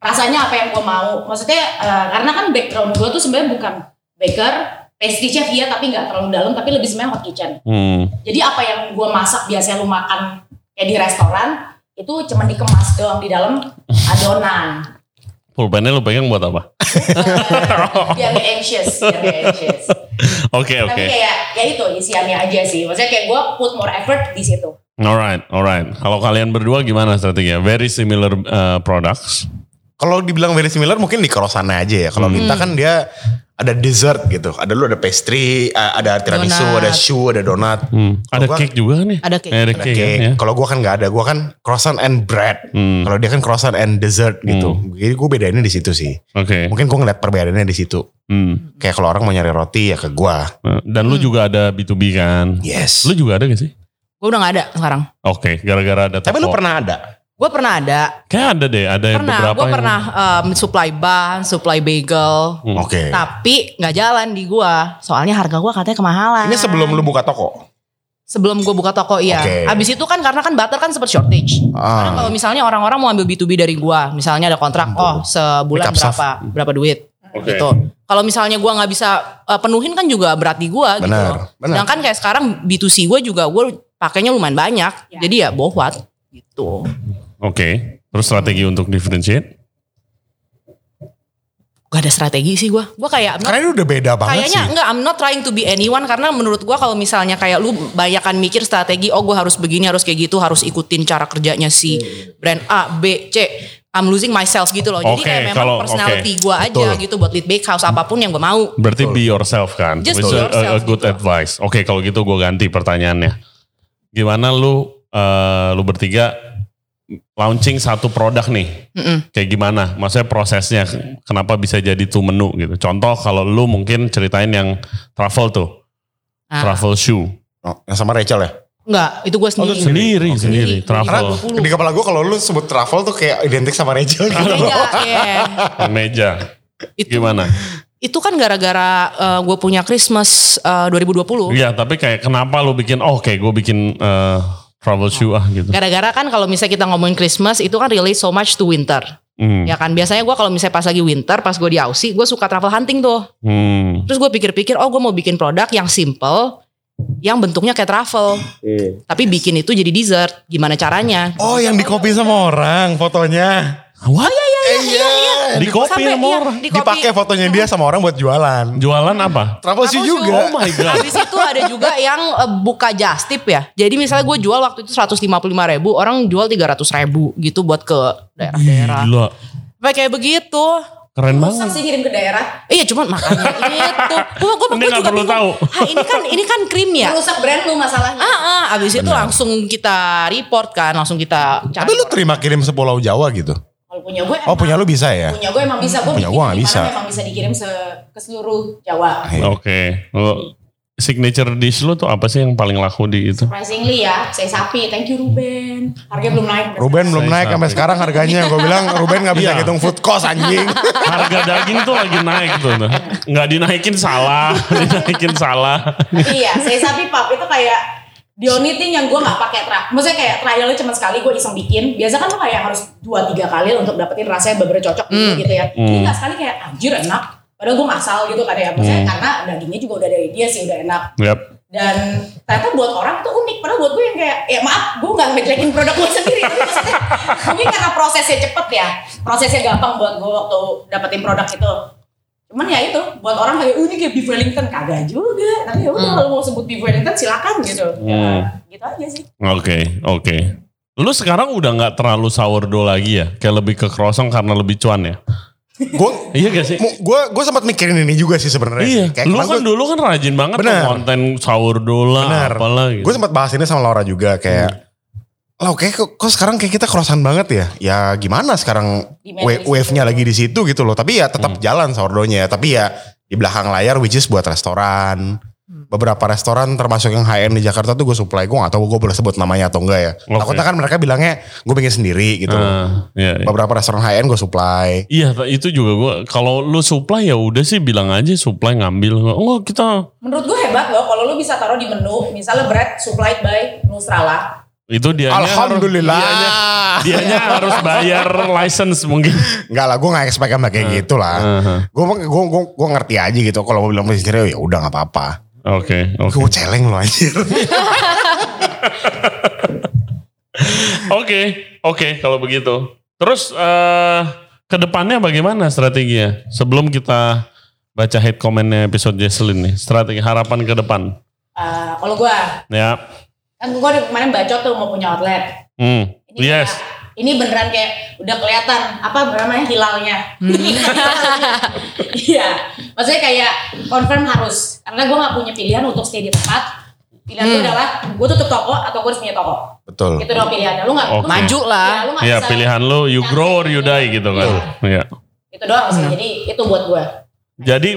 rasanya apa yang gue mau. Maksudnya eh, karena kan background gue tuh sebenarnya bukan baker, pastry chef ya tapi nggak terlalu dalam tapi lebih sebenarnya hot kitchen. Hmm. Jadi apa yang gue masak biasanya lu makan kayak di restoran itu cuma dikemas doang di dalam adonan. Pulpennya lu pegang buat apa? Biar gak anxious, biar gak anxious. Oke, oke. Tapi kayak ya itu isiannya aja sih. Maksudnya kayak gue put more effort di situ. Alright, alright. Kalau kalian berdua gimana strateginya? Very similar uh, products. Kalau dibilang very similar mungkin di croissantnya aja ya. Kalau Lita kan dia ada dessert gitu. Ada lu ada pastry, ada tiramisu, Donat. ada choux, ada donat. Hmm. Ada gua- cake juga nih. Ada cake. Eh, Ada Ada cake, cake. kan, ya. Kalau gua kan nggak ada, gua kan croissant and bread. Hmm. Kalau dia kan croissant and dessert gitu. Jadi gue bedainnya di situ sih. Oke. Mungkin gue ngeliat perbedaannya di situ. Hmm. Kayak kalau orang mau nyari roti ya ke gua. Dan lu juga ada B2B kan? Yes. Lu juga ada gak sih? Gue udah gak ada sekarang. Oke, gara-gara ada Tapi lu pernah ada? Gue pernah ada. Kayak ada deh, ada yang Pernah. beberapa Gue yang- pernah um, supply ban, supply bagel. Hmm. Oke. Tapi nggak jalan di gua. Soalnya harga gua katanya kemahalan. Ini sebelum lu buka toko? Sebelum gue buka toko iya. Oke. Abis itu kan karena kan butter kan sempat shortage. Karena Ah. kalau misalnya orang-orang mau ambil B2B dari gua, misalnya ada kontrak, oh sebulan berapa berapa duit Oke. gitu. Kalau misalnya gua nggak bisa uh, penuhin kan juga berat di gua gitu. Benar, benar. Sedangkan kayak sekarang B2C gue juga gue pakainya lumayan banyak. Ya. Jadi ya bohwat gitu. Oke. Terus strategi untuk differentiate? Gak ada strategi sih gua. Gua kayak not- Karena ini udah beda banget Kayaknya sih. enggak, I'm not trying to be anyone karena menurut gua kalau misalnya kayak lu banyakan mikir strategi, oh gua harus begini, harus kayak gitu, harus ikutin cara kerjanya si brand A, B, C. I'm losing myself gitu loh. Jadi Oke, kayak memang kalau- personality oke. gua aja Betul. gitu buat lead bakehouse apa pun yang gua mau. Berarti be yourself kan? Just Which be is a- a, yourself good gitu. advice. Oke, kalau gitu gue ganti pertanyaannya. Gimana lu eh, lu bertiga launching satu produk nih? Mm-mm. Kayak gimana? Maksudnya prosesnya kenapa bisa jadi tuh menu gitu? Contoh kalau lu mungkin ceritain yang travel tuh, Ah, travel shoe. Oh, yang sama Rachel ya? enggak, itu gua Oh, sendiri. lu sendiri, sendiri, Karena travel. di kepala gue kalau lu sebut travel tuh kayak identik sama Rachel gitu. Iya, iya. Meja. Itu Gimana? itu kan gara-gara gue punya Christmas eh, 2020. Iya, tapi kayak kenapa lu bikin? Oh, oke, gue bikin eh, travel shoe ah gitu. Gara-gara kan kalau misalnya kita ngomongin Christmas itu kan relate so much to winter. Hmm. Ya kan biasanya gue kalau misalnya pas lagi winter, pas gue di Aussie, gue suka travel hunting tuh. Hmm. Terus gue pikir-pikir, oh gue mau bikin produk yang simple, yang bentuknya kayak travel. Tapi bikin itu jadi dessert. Gimana caranya? Oh yang di copy sama orang fotonya. What? Eh, iya. Di Sampai, sama iya. Dipakai fotonya dia sama orang buat jualan. Jualan apa? Travel shoe Travel juga. Oh my god. Habis itu ada juga yang eh, buka just tip ya. Jadi misalnya gue jual waktu itu 155 ribu, orang jual 300 ribu gitu buat ke daerah-daerah. Gila. Kayak begitu. Keren Susah banget. sih kirim ke daerah. Iya cuman makanya itu. Gue nggak perlu tahu. Hah, ini kan ini kan krim ya. Merusak brand lu masalahnya. Ah, ah, abis itu langsung kita report kan, langsung kita cari. Tapi lu terima kirim sepulau Jawa gitu. Kalau punya gue Oh punya lu bisa ya? Punya gue emang bisa. Gue Punya gue mana bisa. Memang bisa dikirim se ke seluruh Jawa. Iya. Oke. Lo signature dish lu tuh apa sih yang paling laku di itu? Surprisingly ya, saya sapi. Thank you Ruben. Harganya belum naik. Ruben belum Saya naik sampai sampai. sekarang harganya. Gue bilang Ruben gak bisa Iya. ngitung food cost anjing. Harga daging tuh lagi naik tuh. Nah. Nggak dinaikin salah, dinaikin salah. Iya, saya sapi pap itu kayak the only thing yang gue nggak pakai tra maksudnya kayak trialnya cuma sekali gue iseng bikin biasa kan lo kayak harus dua tiga kali untuk dapetin rasa yang bener cocok gitu, Hmm. gitu ya ini Hmm. nggak sekali kayak anjir enak padahal gue ngasal gitu kan ya maksudnya Hmm. karena dagingnya juga udah dari dia sih udah enak Yap. dan ternyata buat orang itu unik padahal buat gue yang kayak ya maaf gue nggak ngejelekin produk gue sendiri tapi maksudnya mungkin karena prosesnya cepet ya prosesnya gampang buat gue waktu dapetin produk itu cuman ya itu buat orang kayak oh, ini kayak beef Wellington kagak juga tapi ya udah Hmm. kalau mau sebut beef Wellington silakan gitu Hmm. ya, gitu aja sih Oke, oke. Lu sekarang udah nggak terlalu sourdough lagi ya? Kayak lebih ke croissant karena lebih cuan ya? Gue Iya gak sih? gue gue sempat mikirin ini juga sih sebenarnya. Iya, Kayak lu kan gua- dulu kan rajin banget Bener. konten sourdough lah, apalah gitu. Gue sempat bahas ini sama Laura juga kayak Lah kayak kok, kok sekarang kayak kita croissant banget ya. Ya gimana sekarang wave-nya lagi di situ gitu loh. Tapi ya tetap jalan sourdough-nya. Tapi ya di belakang layar which is buat restoran. Beberapa restoran termasuk yang high end di Jakarta tuh gue supply. Gue gak tahu gue boleh sebut namanya atau enggak ya. Oke. Takutnya kan mereka bilangnya gue bikin sendiri gitu. Ah, iya, iya. Beberapa restoran high end gue supply. Iya, itu juga gua kalau lu supply ya udah sih bilang aja supply ngambil. Oh, kita menurut gue hebat loh kalau lu bisa taruh di menu misalnya bread supplied by Nusrala itu dia Alhamdulillah. Dianya, dianya harus bayar license mungkin. Enggak lah, gue gak expect sama kayak gitu lah. Gue gue gue gue ngerti aja gitu. Kalau mau bilang sendiri ya udah nggak apa-apa. Oke, oke. Gue celeng loh anjir. Oke, oke kalau begitu. Terus eh ke depannya bagaimana strateginya? Sebelum kita baca head commentnya episode Jesselyn nih, strategi harapan ke depan. Eh, kalau gue Ya, kan gue kemarin baca tuh mau punya outlet hmm, ini yes. kayak- ini beneran kayak udah kelihatan apa namanya hilalnya iya maksudnya kayak confirm harus karena gue nggak punya pilihan untuk stay di tempat pilihan Hmm. adalah gue tutup toko atau gue harus punya toko Betul. itu dong pilihannya lu nggak nggak- Maju lah. Iya, lu Ya bisa- pilihan lu, you grow or you die gitu kan. Iya. itu doang sih Hmm. jadi itu buat gue Jadi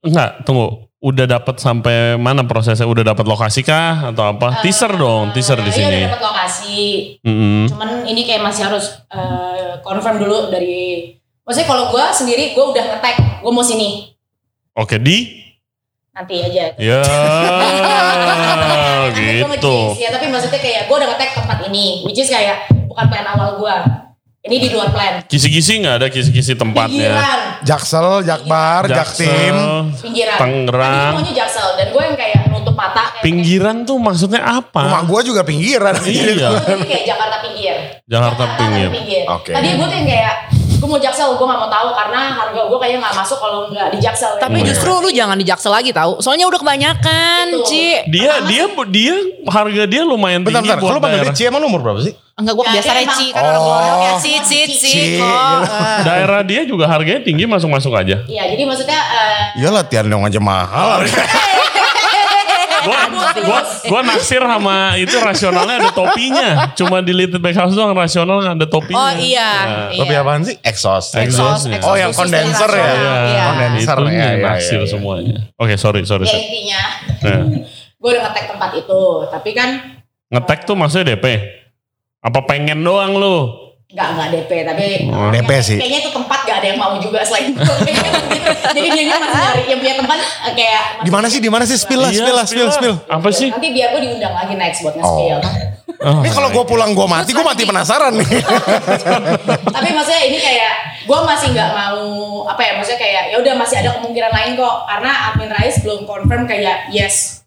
enggak, tunggu. Udah dapat sampai mana prosesnya? Udah dapat lokasi kah atau apa? teaser dong, teaser di Iya sini. udah dapat lokasi Mm-mm. cuman ini kayak masih harus eh, confirm dulu dari maksudnya kalau gue sendiri gue udah ngetek gue mau sini Oke, di nanti aja Ya, gua gitu. ya tapi maksudnya kayak gue udah ngetek tempat ini which is kayak bukan plan awal gue ini di luar plan Kisi-kisi nggak ada kisi-kisi tempatnya. pinggiran Jaksel, Jakbar, Jaksel, Jaktim. pinggiran Tangerang. Tadi maunya jaksel dan gue yang kayak nutup mata kayak Pinggiran tuh maksudnya Rumah apa? gue juga pinggiran. Iya, Jadi kayak Jakarta pinggir Jakarta tapi pinggir. Oke. tadi gue tuh yang kayak gue mau jaksel gue gak mau tahu karena harga gue kayaknya gak masuk kalau nggak di jaksel Tapi Iya. justru lu jangan di Jaksel lagi tahu. Soalnya udah kebanyakan, Itu. Ci. Dia dia dia harga dia lumayan Bentar, tinggi bentar. Kalau buat panggil dia Cie emang umur berapa sih? Enggak gua Ya, biasa emang- kan orang Oh. Blok ya Ci, Ci, Ci Ci, kok. Daerah dia juga harganya tinggi masuk-masuk aja. Iya jadi maksudnya eh, Iya latihan dong aja mahal. Gua, gua, gua naksir sama itu rasionalnya ada topinya. Cuma di Little Big House doang rasional nggak ada topinya. Oh iya. Nah, Tapi iya. apaan sih? Exhaust. Exhaust. Exhaust, Oh, yang kondenser ya? Iya, Iya. Kondenser, itu ya, ya, naksir ya, ya. semuanya. Oke, sorry, sorry. ya intinya Nah, gue udah ngetek tempat itu tapi kan ngetek tuh maksudnya DP? Apa pengen doang lu? Nggak nggak DP tapi Oh. DP sih. kayaknya itu tempat gak ada yang mau juga selain gue jadi dia masih nyari yang punya tempat eh, kayak Di mana sih? Di mana sih? Spill lah, Iya, spill lah, spill, spill. Apa sih? nanti biar gue diundang lagi next buat Oh. nge-spill Oh, Ini kalau gue pulang gue mati, gue mati penasaran nih. Tapi maksudnya ini kayak gue masih nggak mau apa ya maksudnya kayak ya udah masih ada kemungkinan lain kok karena admin Rais belum confirm kayak yes.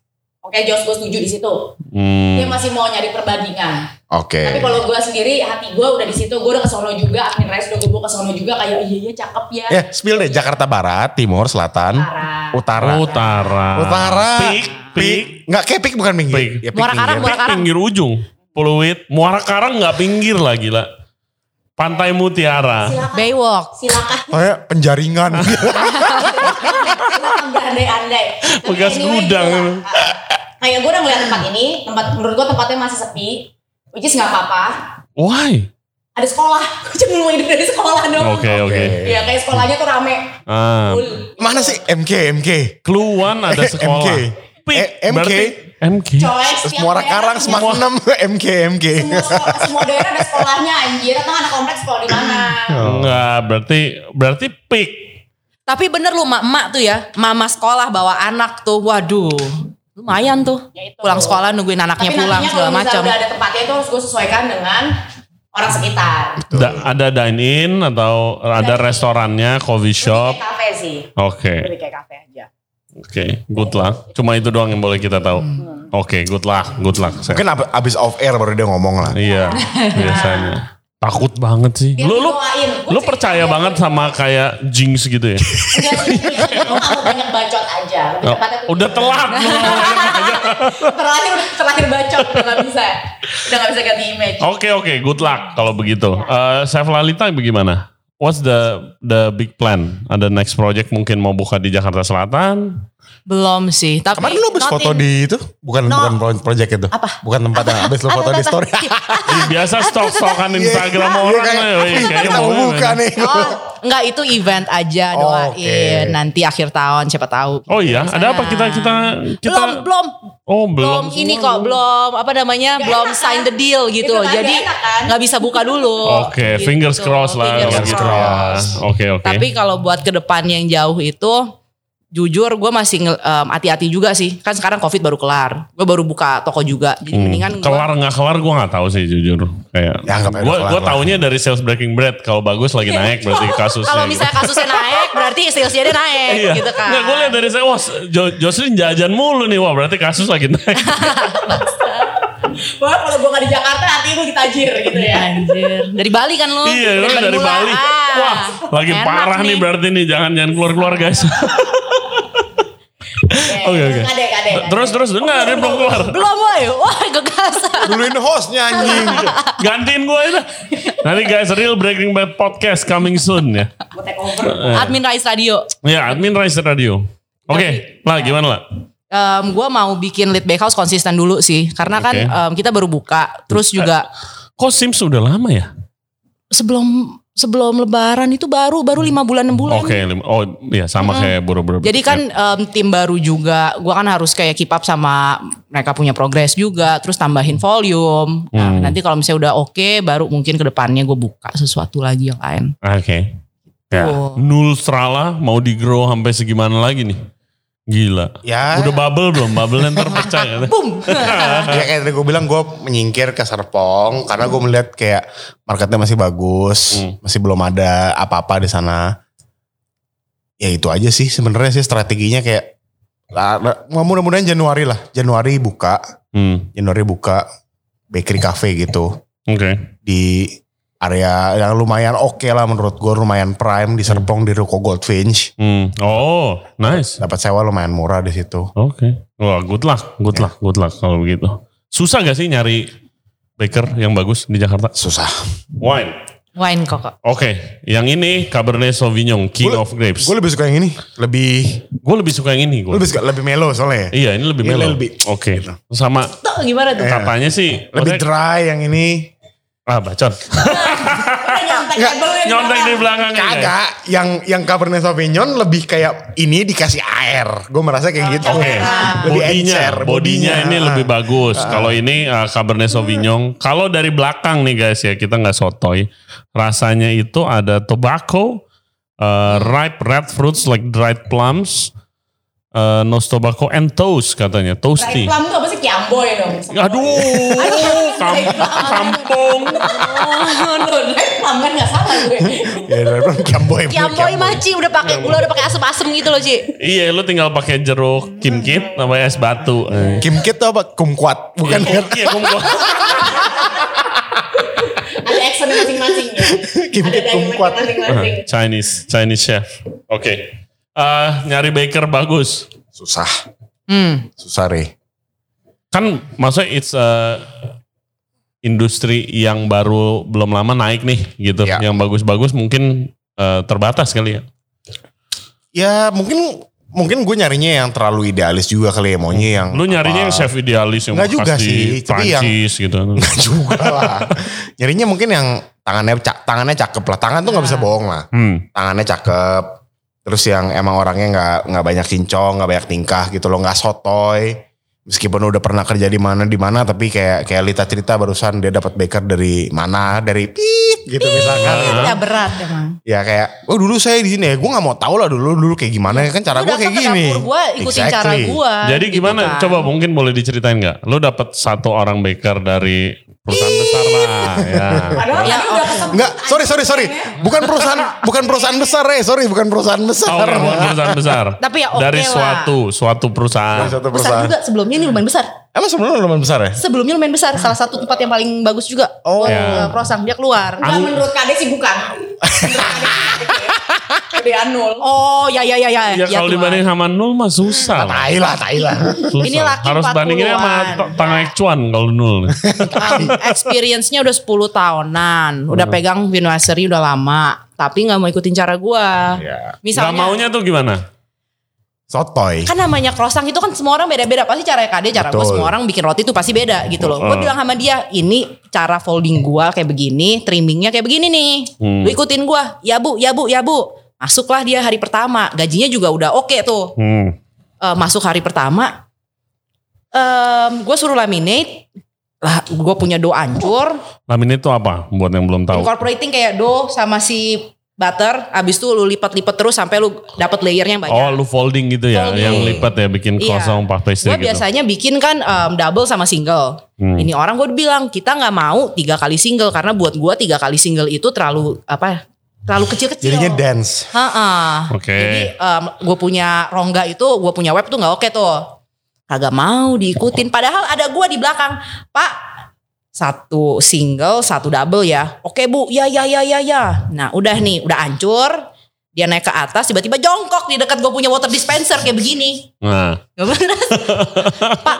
Oke, Jos gue setuju di situ. Hmm. Dia masih mau nyari perbandingan. Oke. Tapi kalau gue sendiri hati gue udah di situ, gue udah kesono juga, admin Rais udah gue bawa kesono juga kayak iya iya cakep ya. Ya, spill deh Jakarta Barat, Timur, Selatan, Parah. Utara. Utara. Utara. Pik, pik. Nggak kayak pik bukan pinggir. Pik. Ya, pik Muara Karang, pinggir. Muara Pik pinggir ujung. Pluit. Muara Karang nggak pinggir lah gila. Pantai Mutiara. Silakan. Baywalk. Silakan. Kayak penjaringan. Silakan berandai-andai. Tapi Bekas anyway, gudang. gitu lah. Kayak gue udah ngeliat tempat ini, tempat menurut gue tempatnya masih sepi. Which is gak apa-apa. Why? Ada sekolah. Gue cuma mau hidup dari sekolah dong. Oke oke. Iya kayak sekolahnya tuh rame. Ah. Mana sih MK MK? Keluan ada sekolah. MK. Pik. Eh, MK. Berarti Terus setiap Muara daerah Karang Semak 6 MK MK. Semua, sekolah, semua daerah ada sekolahnya anjir. Atau anak kompleks sekolah di mana? Enggak, berarti berarti pik. Tapi bener lu mak-mak tuh ya, mama sekolah bawa anak tuh, waduh. Lumayan tuh. Ya itu. Pulang sekolah nungguin anaknya Tapi pulang nantinya segala kalau misalnya macam. udah ada tempatnya itu harus gue sesuaikan dengan orang sekitar. Da- ada dine in atau ada restorannya, coffee shop. Kayak kafe sih. Oke, Lebih kayak kafe aja. Oke, good luck. Cuma itu doang yang boleh kita tahu. Hmm. Oke, good luck, good luck. Saya- Mungkin ab- abis off air baru dia ngomong lah. Iya, biasanya. Takut banget sih. Biar Lu lu lu percaya banget sama kayak jinx gitu ya? Enggak sih, banyak bacot aja. Oh, udah telat lu. Terlahir terlahir bacot udah gak bisa. Udah gak bisa ganti image. Oke oke, good luck kalau begitu. Eh Chef Lalita bagaimana? What's the the big plan? Ada next project mungkin mau buka di Jakarta Selatan? Belum sih, tapi Kemarin lu habis foto in- di itu? Bukan No. bukan pro- project itu. Apa? Bukan tempat yang habis lu foto di story. Biasa stok-stokan Instagram Iya, orang kayak- lah. Wih, Kayaknya Kita mau mau buka nih. Oh, enggak itu event aja Oh, doain. oke. Nanti akhir tahun siapa tahu. Oh iya, ada apa sana. kita kita kita belum belum Oh belum belum. ini kok belum apa namanya Gak belum enak sign kan? the deal gitu Itu kan, jadi kan? nggak bisa buka dulu Oke, Gitu. fingers crossed lah Fingers gitu ya. crossed. Oke oke. tapi kalau buat ke depan yang jauh itu jujur gue masih em, hati-hati juga sih kan sekarang covid baru kelar gue baru buka toko juga jadi Hmm, mendingan gua- kelar nggak kelar gue nggak tahu sih jujur kayak Ya, gue gue taunya dari sales breaking bread kalau bagus lagi naik berarti kasusnya kalau gitu. misalnya kasusnya naik berarti salesnya dia naik Iya. gitu kan Nggak, gue lihat dari saya, wah jo Jocelyn jajan mulu nih, wah berarti kasus lagi naik. Wah kalau gue gak di Jakarta nanti gue ditajir gitu ya. Anjir. Dari Bali kan lu? iya, lu dari Bengkula. Bali. Ah, Wah, lagi enak parah nih berarti nih, jangan jangan keluar keluar guys. Oke oke. Terus terus enggak, dia belum keluar. Belum woy. Wah gegasan. Duluin hostnya anjing. Gantiin gue itu. Nanti guys, Real Breaking Bad Podcast coming soon ya. Gue take over. Admin Rais Radio. Ya, admin Rise Radio. Oke, lah gimana lah? Em, gue mau bikin lead back house konsisten dulu sih. Karena kan Oke. em, kita baru buka. Terus juga Kok Sims udah lama ya? sebelum sebelum lebaran itu baru baru lima bulan enam bulan. Oke, lima- oh iya sama kayak buru-buru. Jadi kan em, tim baru juga, gua kan harus kayak keep up sama mereka punya progres juga, terus tambahin volume. Nah, Hmm. nanti kalau misalnya udah oke, baru mungkin ke depannya gue buka sesuatu lagi yang lain. Oke. Ya, Oh. nul strala mau di grow sampai segimana lagi nih? Gila. Ya. Udah bubble belum? Bubble ntar pecah ya. Boom. ya kayak tadi gue bilang gue menyingkir ke Serpong karena gue melihat kayak marketnya masih bagus, Hmm. masih belum ada apa-apa di sana. Ya itu aja sih sebenarnya sih strateginya kayak mudah-mudahan Januari lah, Januari buka, Hmm, Januari buka bakery cafe gitu Oke. di area yang lumayan oke lah menurut gue lumayan prime di Serpong di Ruko Goldfinch. Hmm. Oh, nice. Dapat sewa lumayan murah di situ. Oke. Wah, good luck, good luck, good luck kalau begitu. Susah gak sih nyari baker yang bagus di Jakarta? Susah. Wine. Wine kok. Oke, yang ini Cabernet Sauvignon, King Gua- of Grapes. Gue lebih suka yang ini, lebih Gue lebih suka yang ini. Gue. lebih suka lebih melo soalnya. Iya, ini lebih Ini melo. lebih- Oke. Sama Tuh gimana tuh? Katanya sih. Lebih dry yang ini. Ah, bacot. Nggak, ya, Nyontek di belakang. Kagak, yang yang Cabernet Sauvignon lebih kayak ini dikasih air. Gue merasa kayak gitu. Oke, Lebih bodinya, encer, bodinya ini Ah. lebih bagus. Kalau ini uh, Cabernet Sauvignon, kalau dari belakang nih guys ya kita nggak sotoy, rasanya itu ada tobacco, uh, ripe red fruits like dried plums, eh, nose tobacco and toast katanya, toasty. plum tuh apa sih? Kiamboy dong. Aduh, kam- kampung. Oh, no, plum kan gak salah gue. Ya bilang Kiamboy. Kiamboy mah Ci udah pakai gula udah pakai asem-asem gitu loh Ci. Iya, lu tinggal pakai jeruk kimkit sama es batu. Eh. Kim Kit tuh apa? Kumquat. Bukan ya? Iya, mau- Ada accent masing-masing. Kim Ada Kit dialek kumquat. Chinese, Chinese chef. Oke. Eh, nyari baker bagus. Susah. Hmm. Susah, Re. Kan maksudnya it's a industri yang baru belum lama naik nih gitu. Ya. Yang bagus-bagus mungkin eh, terbatas kali ya. Ya mungkin mungkin gue nyarinya yang terlalu idealis juga kali ya. Maunya yang... Lu nyarinya apa- yang chef idealis yang Nggak juga sih, tapi yang- Prancis gitu. Nggak juga lah. Nyarinya mungkin yang tangannya cak, tangannya cakep lah. Tangan tuh nggak bisa bohong lah. Hmm. Tangannya cakep. Terus yang emang orangnya nggak nggak banyak cincong, nggak banyak tingkah gitu loh, nggak sotoy. Meskipun udah pernah kerja di mana di mana, tapi kayak kayak Lita cerita barusan dia dapat baker dari mana, dari pip gitu misalkan. Ya berat emang. Ya kayak, oh dulu saya di sini ya, gue nggak mau tahu lah dulu dulu kayak gimana kan cara gue kayak gini. gua ikutin cara Exactly. gua. Jadi gitu gimana? kan. Coba mungkin boleh diceritain nggak? Lu dapat satu orang baker dari perusahaan besar lah. Ya. Padahal Ya, udah kesebut. Enggak, sorry sorry sorry. Bukan perusahaan bukan perusahaan besar ya, sorry bukan perusahaan Oh, besar. bukan perusahaan besar. Tapi ya oke Dari lah. suatu suatu perusahaan. Satu Besar perusahaan. juga sebelumnya ini lumayan besar. Emang sebelumnya lumayan besar ya? Sebelumnya lumayan besar. Salah satu tempat yang paling bagus juga. Oh. Ya. croissant dia keluar. Enggak menurut Kade sih bukan. Kade Anul. Oh ya ya ya ya. Ya, kalau Tuhan. dibanding sama nul mah susah. lah. Tai lah, tai lah. Susah. Ini laki Harus 40-an. bandinginnya sama t- Tang Cuan kalau nul. Experience-nya udah 10 tahunan. Udah Hmm. pegang Vinwassery udah lama. Tapi gak mau ikutin cara gua. Ya. Gak Misalnya. maunya tuh gimana? Sotoy. Kan namanya croissant itu kan semua orang beda-beda. Pasti cara KD, cara gue semua orang bikin roti itu pasti beda gitu loh. Gue bilang sama dia, ini cara folding gua kayak begini, trimmingnya kayak begini nih. Hmm. Lu ikutin gua, ya bu, ya bu, ya bu. Masuklah dia hari pertama, gajinya juga udah oke tuh. Hmm. Eh, masuk hari pertama, gue suruh laminate. Lah, gue punya dough ancur, Laminate itu apa? Buat yang belum tahu. incorporating kayak dough sama si butter. Abis itu lu lipat-lipat terus sampai lu dapet layernya yang banyak. Oh, lu folding gitu ya, Folding. yang lipat ya, bikin Iya. kosong puff pastry Gue gitu. biasanya bikin kan um, double sama single. Hmm. Ini orang gue bilang kita nggak mau tiga kali single karena buat gue tiga kali single itu terlalu apa? Terlalu kecil-kecil. Jadinya dance. Ha-ha. Oke. Jadi gue punya rongga itu, gue punya web tuh nggak oke tuh. Kagak mau diikutin. Padahal ada gue di belakang. Pak, satu single, satu double ya. Oke bu, ya ya ya ya ya. Nah udah nih, udah hancur. Dia naik ke atas, tiba-tiba jongkok di dekat gue punya water dispenser kayak begini. Nah, pak,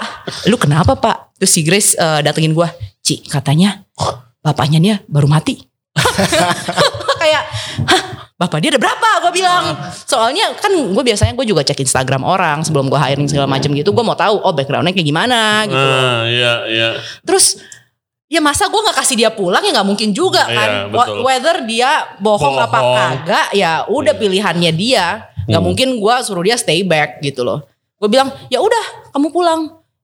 lu kenapa pak? Terus si Grace eh, datengin gue. Ci, katanya bapaknya dia baru mati. Kayak, hah bapak dia ada berapa? Gue bilang. Soalnya kan gue biasanya gue juga cek Instagram orang sebelum gue hiring segala macam gitu. Gue mau tahu, oh backgroundnya kayak gimana gitu. nah, iya, iya. Terus ya masa gue nggak kasih dia pulang ya nggak mungkin juga Iya, kan. betul. Whether dia bohong, apa Bohong. kagak ya udah pilihannya dia. Nggak Hmm. mungkin gue suruh dia stay back gitu loh. Gue bilang ya udah kamu pulang.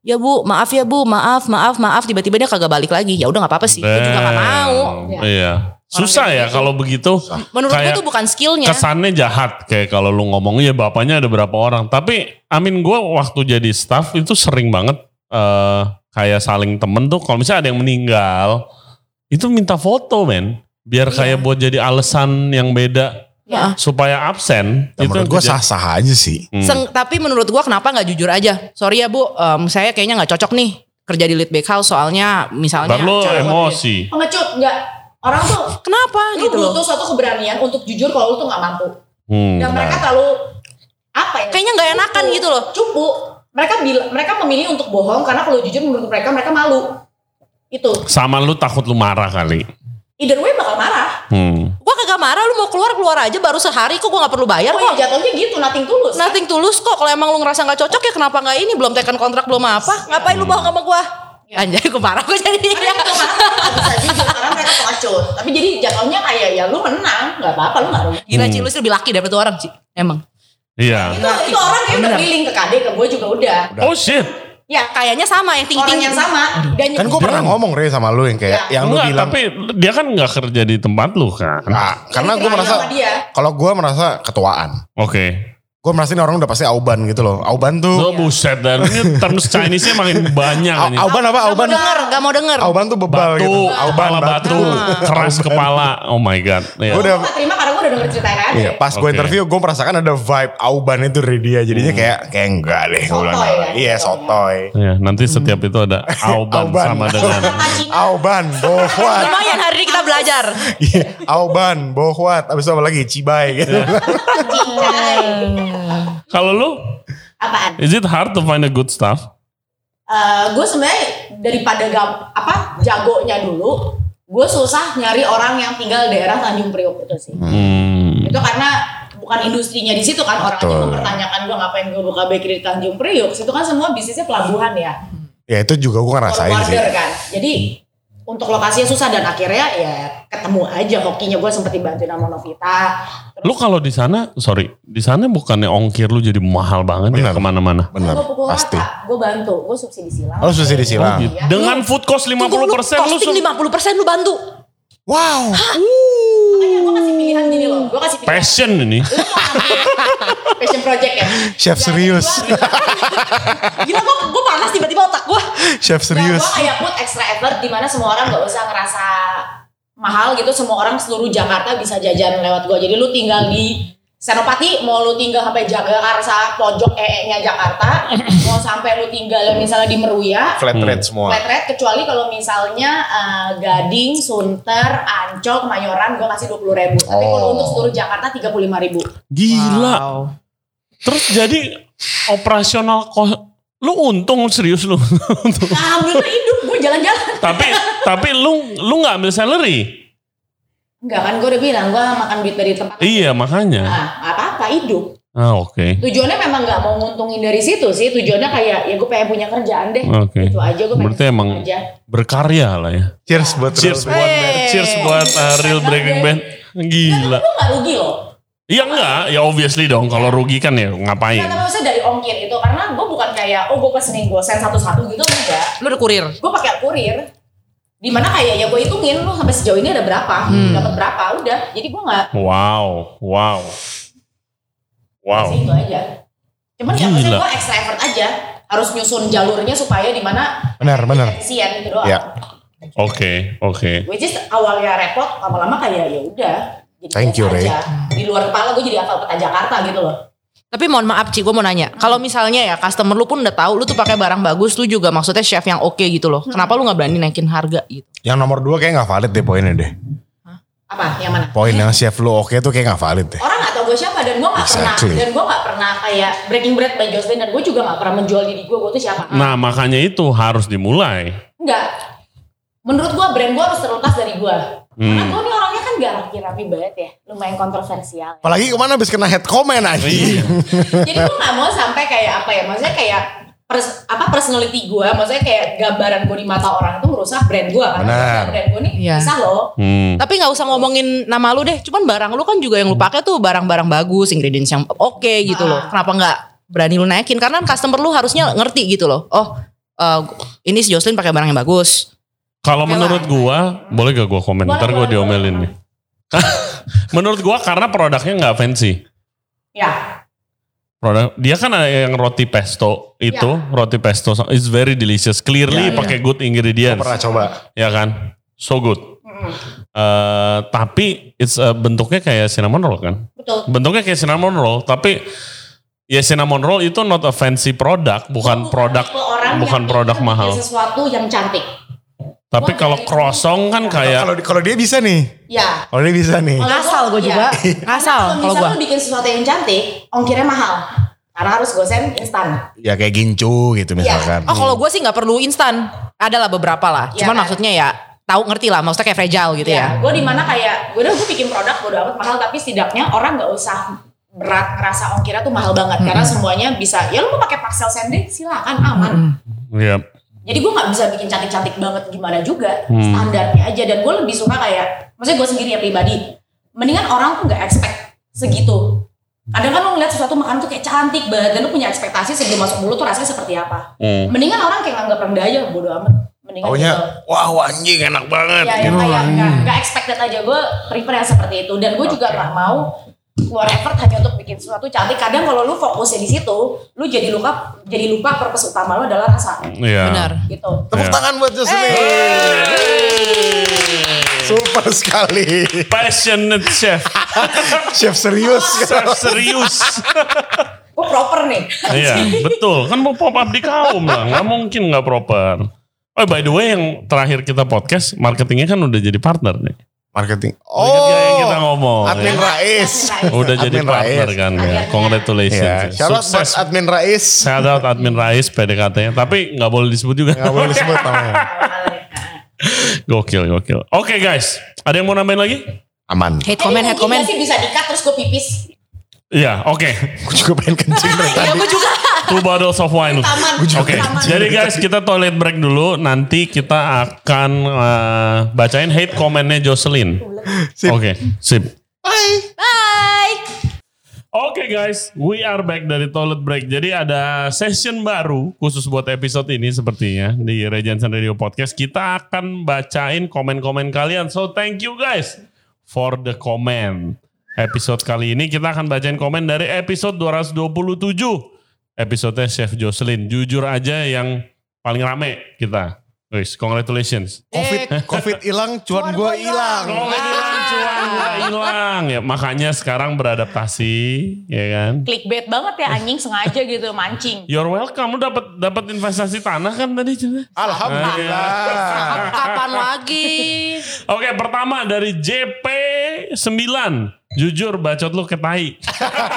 Ya bu, maaf ya bu, maaf, maaf, maaf. Tiba-tiba dia kagak balik lagi. Ya udah nggak apa-apa sih. Gue juga nggak mau. Damn. Iya. Susah ya kalau begitu. Menurut gue tuh bukan skillnya. Kesannya jahat kayak kalau lu ngomong ya bapaknya ada berapa orang. Tapi amin gue waktu jadi staff itu sering banget eh kayak saling temen tuh kalau misalnya ada yang meninggal itu minta foto men. Biar Iya. kayak buat jadi alasan yang beda Ya. supaya absen. Ya, menurut gue kejadian. sah-sah aja sih. Hmm. Seng- tapi menurut gua kenapa nggak jujur aja? Sorry ya bu, em, saya kayaknya nggak cocok nih kerja di lead bakehouse soalnya misalnya. Baru emosi. Pengecut enggak. Orang tuh Kenapa lu gitu butuh suatu keberanian untuk jujur kalau lu tuh nggak mampu. Hmm. Dan mereka terlalu apa ya? Kayaknya nggak enakan cupu. gitu loh. Cupu. Mereka bilang mereka memilih untuk bohong karena kalau jujur menurut mereka mereka malu. Itu. Sama lu takut lu marah kali. Either way bakal marah. Hmm. Gua kagak marah lu mau keluar keluar aja baru sehari kok gua nggak perlu bayar Oh kok. ya jatuhnya gitu, nothing tulus. Nothing tulus kok. Kalau emang lu ngerasa nggak cocok ya kenapa nggak ini? Belum tekan kontrak belum apa? Ngapain lu bohong sama gua? Ya. Anjay gue marah gue jadi. Bisa jujur karena mereka pengecut. Tapi jadi jatuhnya kayak ya lu menang, nggak apa-apa lu nggak rugi. Gila Ci, lu sih lebih laki daripada tuh orang Ci. Emang. Iya. Itu, itu orang kayak udah keliling ke KD ke gue juga udah. Oh shit. Ya Kayaknya sama yang orang tinggi-tinggi. yang sama dan Kan gue pernah ngomong Re sama lu yang kayak Ya. yang lu Enggak, bilang. tapi dia kan nggak kerja di tempat lu kan. Nah, karena gue merasa kalau gue merasa ketuaan. Oke. Gue merasa ini orang udah pasti auban gitu loh. Auban tuh, Oh buset dan ini terms Chinese-nya makin banyak ini. auban apa? Gak mau Auban, denger, gak mau denger. auban tuh bebal Batu, gitu. Auban kepala batu, keras kepala. Oh my god. Iya. Gue udah, Gue gak terima karena gue udah denger ceritanya aja. iya, pas gue Oke. interview gue merasakan ada vibe auban itu dari dia. Jadinya Hmm. kayak kayak enggak deh. Bilang, Sotoy ya? Iya sotoy. Ya, nanti setiap itu ada auban, Auban. sama dengan Auban, bohwat. Lumayan hari ini kita belajar. Iya, Auban, bohwat. Abis itu apa lagi? Cibai gitu. Kalau lu, Apaan? is it hard to find a good staff? gue sebenarnya daripada gam, apa jagonya dulu, gue susah nyari orang yang tinggal daerah Tanjung Priok itu sih. Hmm. Itu karena bukan industrinya di situ kan orang aja Betul. mempertanyakan gue ngapain gue buka bakery di Tanjung Priok. Situ kan semua bisnisnya pelabuhan ya. ya itu juga gue ngerasain sih. Kan. Jadi untuk lokasinya susah dan akhirnya ya ketemu aja hokinya gue sempet dibantuin sama Novita. Lu kalau di sana, sorry, di sana bukannya ongkir lu jadi mahal banget ya Benar. ke mana-mana? Bener, gue pukul pasti. gue bantu, gue subsidi silang. Oh, subsidi silang. gitu. Dengan food cost 50% Tunggu, lu lu costing su- 50% lu bantu. Wow. Makanya gue kasih pilihan gini loh, gue kasih pilihan. passion ini. Lu mau ambil passion project ya? Chef serius. Gila kok gue panas tiba-tiba otak gue. Chef serius. gue kayak put extra effort di mana semua orang gak usah ngerasa mahal gitu. Semua orang seluruh Jakarta bisa jajan lewat gue. Jadi lu tinggal di Senopati, mau lu tinggal sampai Jagakarsa, pojok EE-nya Jakarta, mau sampai lu tinggal misalnya di Meruya, Flat Hmm. rate semua. flat rate kecuali kalau misalnya eh, Gading, Sunter, Ancol, Kemayoran gue kasih 20 ribu. Tapi kalau Oh. untuk seluruh Jakarta 35 ribu. Gila. Wow. Terus jadi operasional kos lu untung serius lu. Nah, bener hidup gue jalan-jalan. tapi tapi lu lu nggak ambil salary. Enggak kan gue udah bilang gue makan duit dari tempat. Iya makanya. Nah, apa-apa hidup. Ah oke. Tujuannya memang nggak mau nguntungin dari situ sih. Tujuannya kayak ya gue pengen punya kerjaan deh. Oke. Itu aja gue pengen Berarti emang aja. berkarya lah ya. Cheers buat Cheers Real buat Hey. cheers buat uh, real breaking band. Gila. Lu nggak rugi loh. Iya enggak, ya obviously dong. Kalau rugi kan ya ngapain? Nah, tapi maksudnya dari ongkir itu karena gue bukan kayak oh gue pesenin gosen satu-satu gitu enggak. Lu udah kurir. Gue pakai kurir. Di mana kayak ya gue hitungin lu sampai sejauh ini ada berapa, Hmm. dapat berapa, udah. Jadi gue nggak Wow, wow, wow. kasih itu aja. Cuman ya maksudnya gue extra effort aja. Harus nyusun jalurnya supaya di mana Benar, benar. efisien gitu doang. Ya. Oke, oke. Which is awalnya repot, lama-lama kayak ya udah. Jadi Thank you, Ray. aja. Di luar kepala gue jadi hafal peta Jakarta gitu loh. Tapi mohon maaf Ci, gue mau nanya. Kalau misalnya ya customer lu pun udah tahu lu tuh pakai barang bagus, lu juga maksudnya chef yang oke gitu loh. Kenapa lu nggak berani naikin harga gitu? Yang nomor dua kayak gak valid deh poinnya deh. Apa? Yang mana? Poin yang chef lu oke tuh kayak gak valid deh. Orang gak tau gue siapa dan gue gak Exactly. pernah dan gue gak pernah kayak Breaking Bread by Jocelyn dan gue juga gak pernah menjual diri gue gue tuh siapa. Nah makanya itu harus dimulai. Enggak. Menurut gue brand gue harus terlepas dari gue. Karena Hmm. gue nih orangnya kan gak rapi-rapi banget ya. Lumayan kontroversial. Apalagi ke mana habis kena head comment aja. Iya. Jadi gue gak mau sampai kayak apa ya. Maksudnya kayak pers- apa personality gue. Maksudnya kayak gambaran gue di mata orang itu merusak brand gue. Kan? Benar. Brand gue nih Iya. bisa loh. Hmm. Tapi nggak usah ngomongin nama lu deh. Cuman barang lu kan juga yang lu pakai tuh barang-barang bagus, ingredients yang oke gitu loh. Ah. Kenapa nggak berani lu naikin? Karena customer lu harusnya ngerti gitu loh. Oh, eh, ini si Jocelyn pakai barang yang bagus. Kalau menurut gua, boleh gak gua komen? Boleh, Ntar gua boleh, diomelin boleh. nih. menurut gua karena produknya nggak fancy. Ya. Produk dia kan ada yang roti pesto itu, roti pesto is very delicious. Clearly Ya, ya. pakai good Gua ingredients. pernah coba. Ya kan? So good. Eh, tapi it's eh, bentuknya kayak cinnamon roll kan? Betul. Bentuknya kayak cinnamon roll, tapi ya cinnamon roll itu not a fancy product, bukan Gua produk bukan produk mahal. sesuatu yang cantik. Tapi kalau dari- croissant kan kayak Kalau kalau dia bisa nih. Ya. Kalau dia bisa nih. Gua- gue juga. iya. Ngasal Kalau gue. lu bikin sesuatu yang cantik, ongkirnya mahal. Karena harus gosen instan. Ya kayak gincu gitu misalkan. Oh kalau gue sih nggak perlu instan. Ada lah beberapa lah. Iya Cuman kan? maksudnya ya tahu ngerti lah. Maksudnya kayak fragile gitu ya. Gue di mana kayak, gue udah gue bikin produk bodo amat mahal, tapi setidaknya orang nggak usah berat ngerasa ongkirnya tuh mahal banget. Karena semuanya bisa, ya lu mau pakai Paxel Sanding silakan aman. ya Jadi gue nggak bisa bikin cantik-cantik banget gimana juga, Hmm. standarnya aja. Dan gue lebih suka kayak, maksudnya gue sendiri ya pribadi, mendingan orang tuh nggak expect segitu. Kadang kan lo ngeliat sesuatu makanan tuh kayak cantik banget dan lo punya ekspektasi sebelum masuk mulut tuh rasanya seperti apa. hmm. Mendingan orang kayak nganggap rendah aja, bodo amat. Mendingan Taunya, gitu. wah anjing enak banget. Ya, yang kayak nggak expected aja gue prefer yang seperti itu dan gue juga Oke. nggak mau keluar effort hanya untuk bikin sesuatu cantik. Kadang kalau lu fokusnya di situ, lu jadi lupa jadi lupa purpose utama lu adalah rasa. Iya. Benar. Gitu. Tepuk Iya. tangan buat Jocelyn. Super sekali. Passionate chef. Chef serius. chef serius. Gue proper nih. Iya, betul. Kan mau pop up di kaum lah. Nggak mungkin nggak proper. Oh, by the way yang terakhir kita podcast, marketingnya kan udah jadi partner nih. Marketing. Oh, yang kita ngomong. Admin ya. Rais. Udah jadi Admin partner Rais. kan ya. Congratulations. Iya, shout out buat Sukses. admin Rais. Shout out admin Rais PDKT-nya. Tapi nggak boleh disebut juga. Gak boleh disebut namanya. Gokil, gokil. Oke guys, ada yang mau nambahin lagi? Aman. Hate comment, hate comment. sih bisa dikat terus gue pipis. Iya, oke. Gue juga pengen kencing dari Ya tadi. gue juga. Two bottles of wine. Taman. Oke, Taman. jadi guys kita toilet break dulu. Nanti kita akan eh, bacain hate komennya Jocelyn. Oke, sip. Bye. Bye. Oke guys, we are back dari toilet break. Jadi ada session baru khusus buat episode ini sepertinya di Regensen Radio Podcast. Kita akan bacain komen-komen kalian. So thank you guys for the comment. Episode kali ini kita akan bacain komen dari episode 227. Episode Chef Jocelyn. Jujur aja yang paling rame kita. Guys, congratulations. Covid, Covid hilang, cuan gue hilang. Covid hilang, cuan gua hilang. Ya, makanya sekarang beradaptasi, ya kan? Clickbait banget ya anjing sengaja gitu mancing. You're welcome. Lu dapat dapat investasi tanah kan tadi? Cina? Alhamdulillah. Kapan lagi? Oke, pertama dari JP9. Jujur bacot lu ke tai.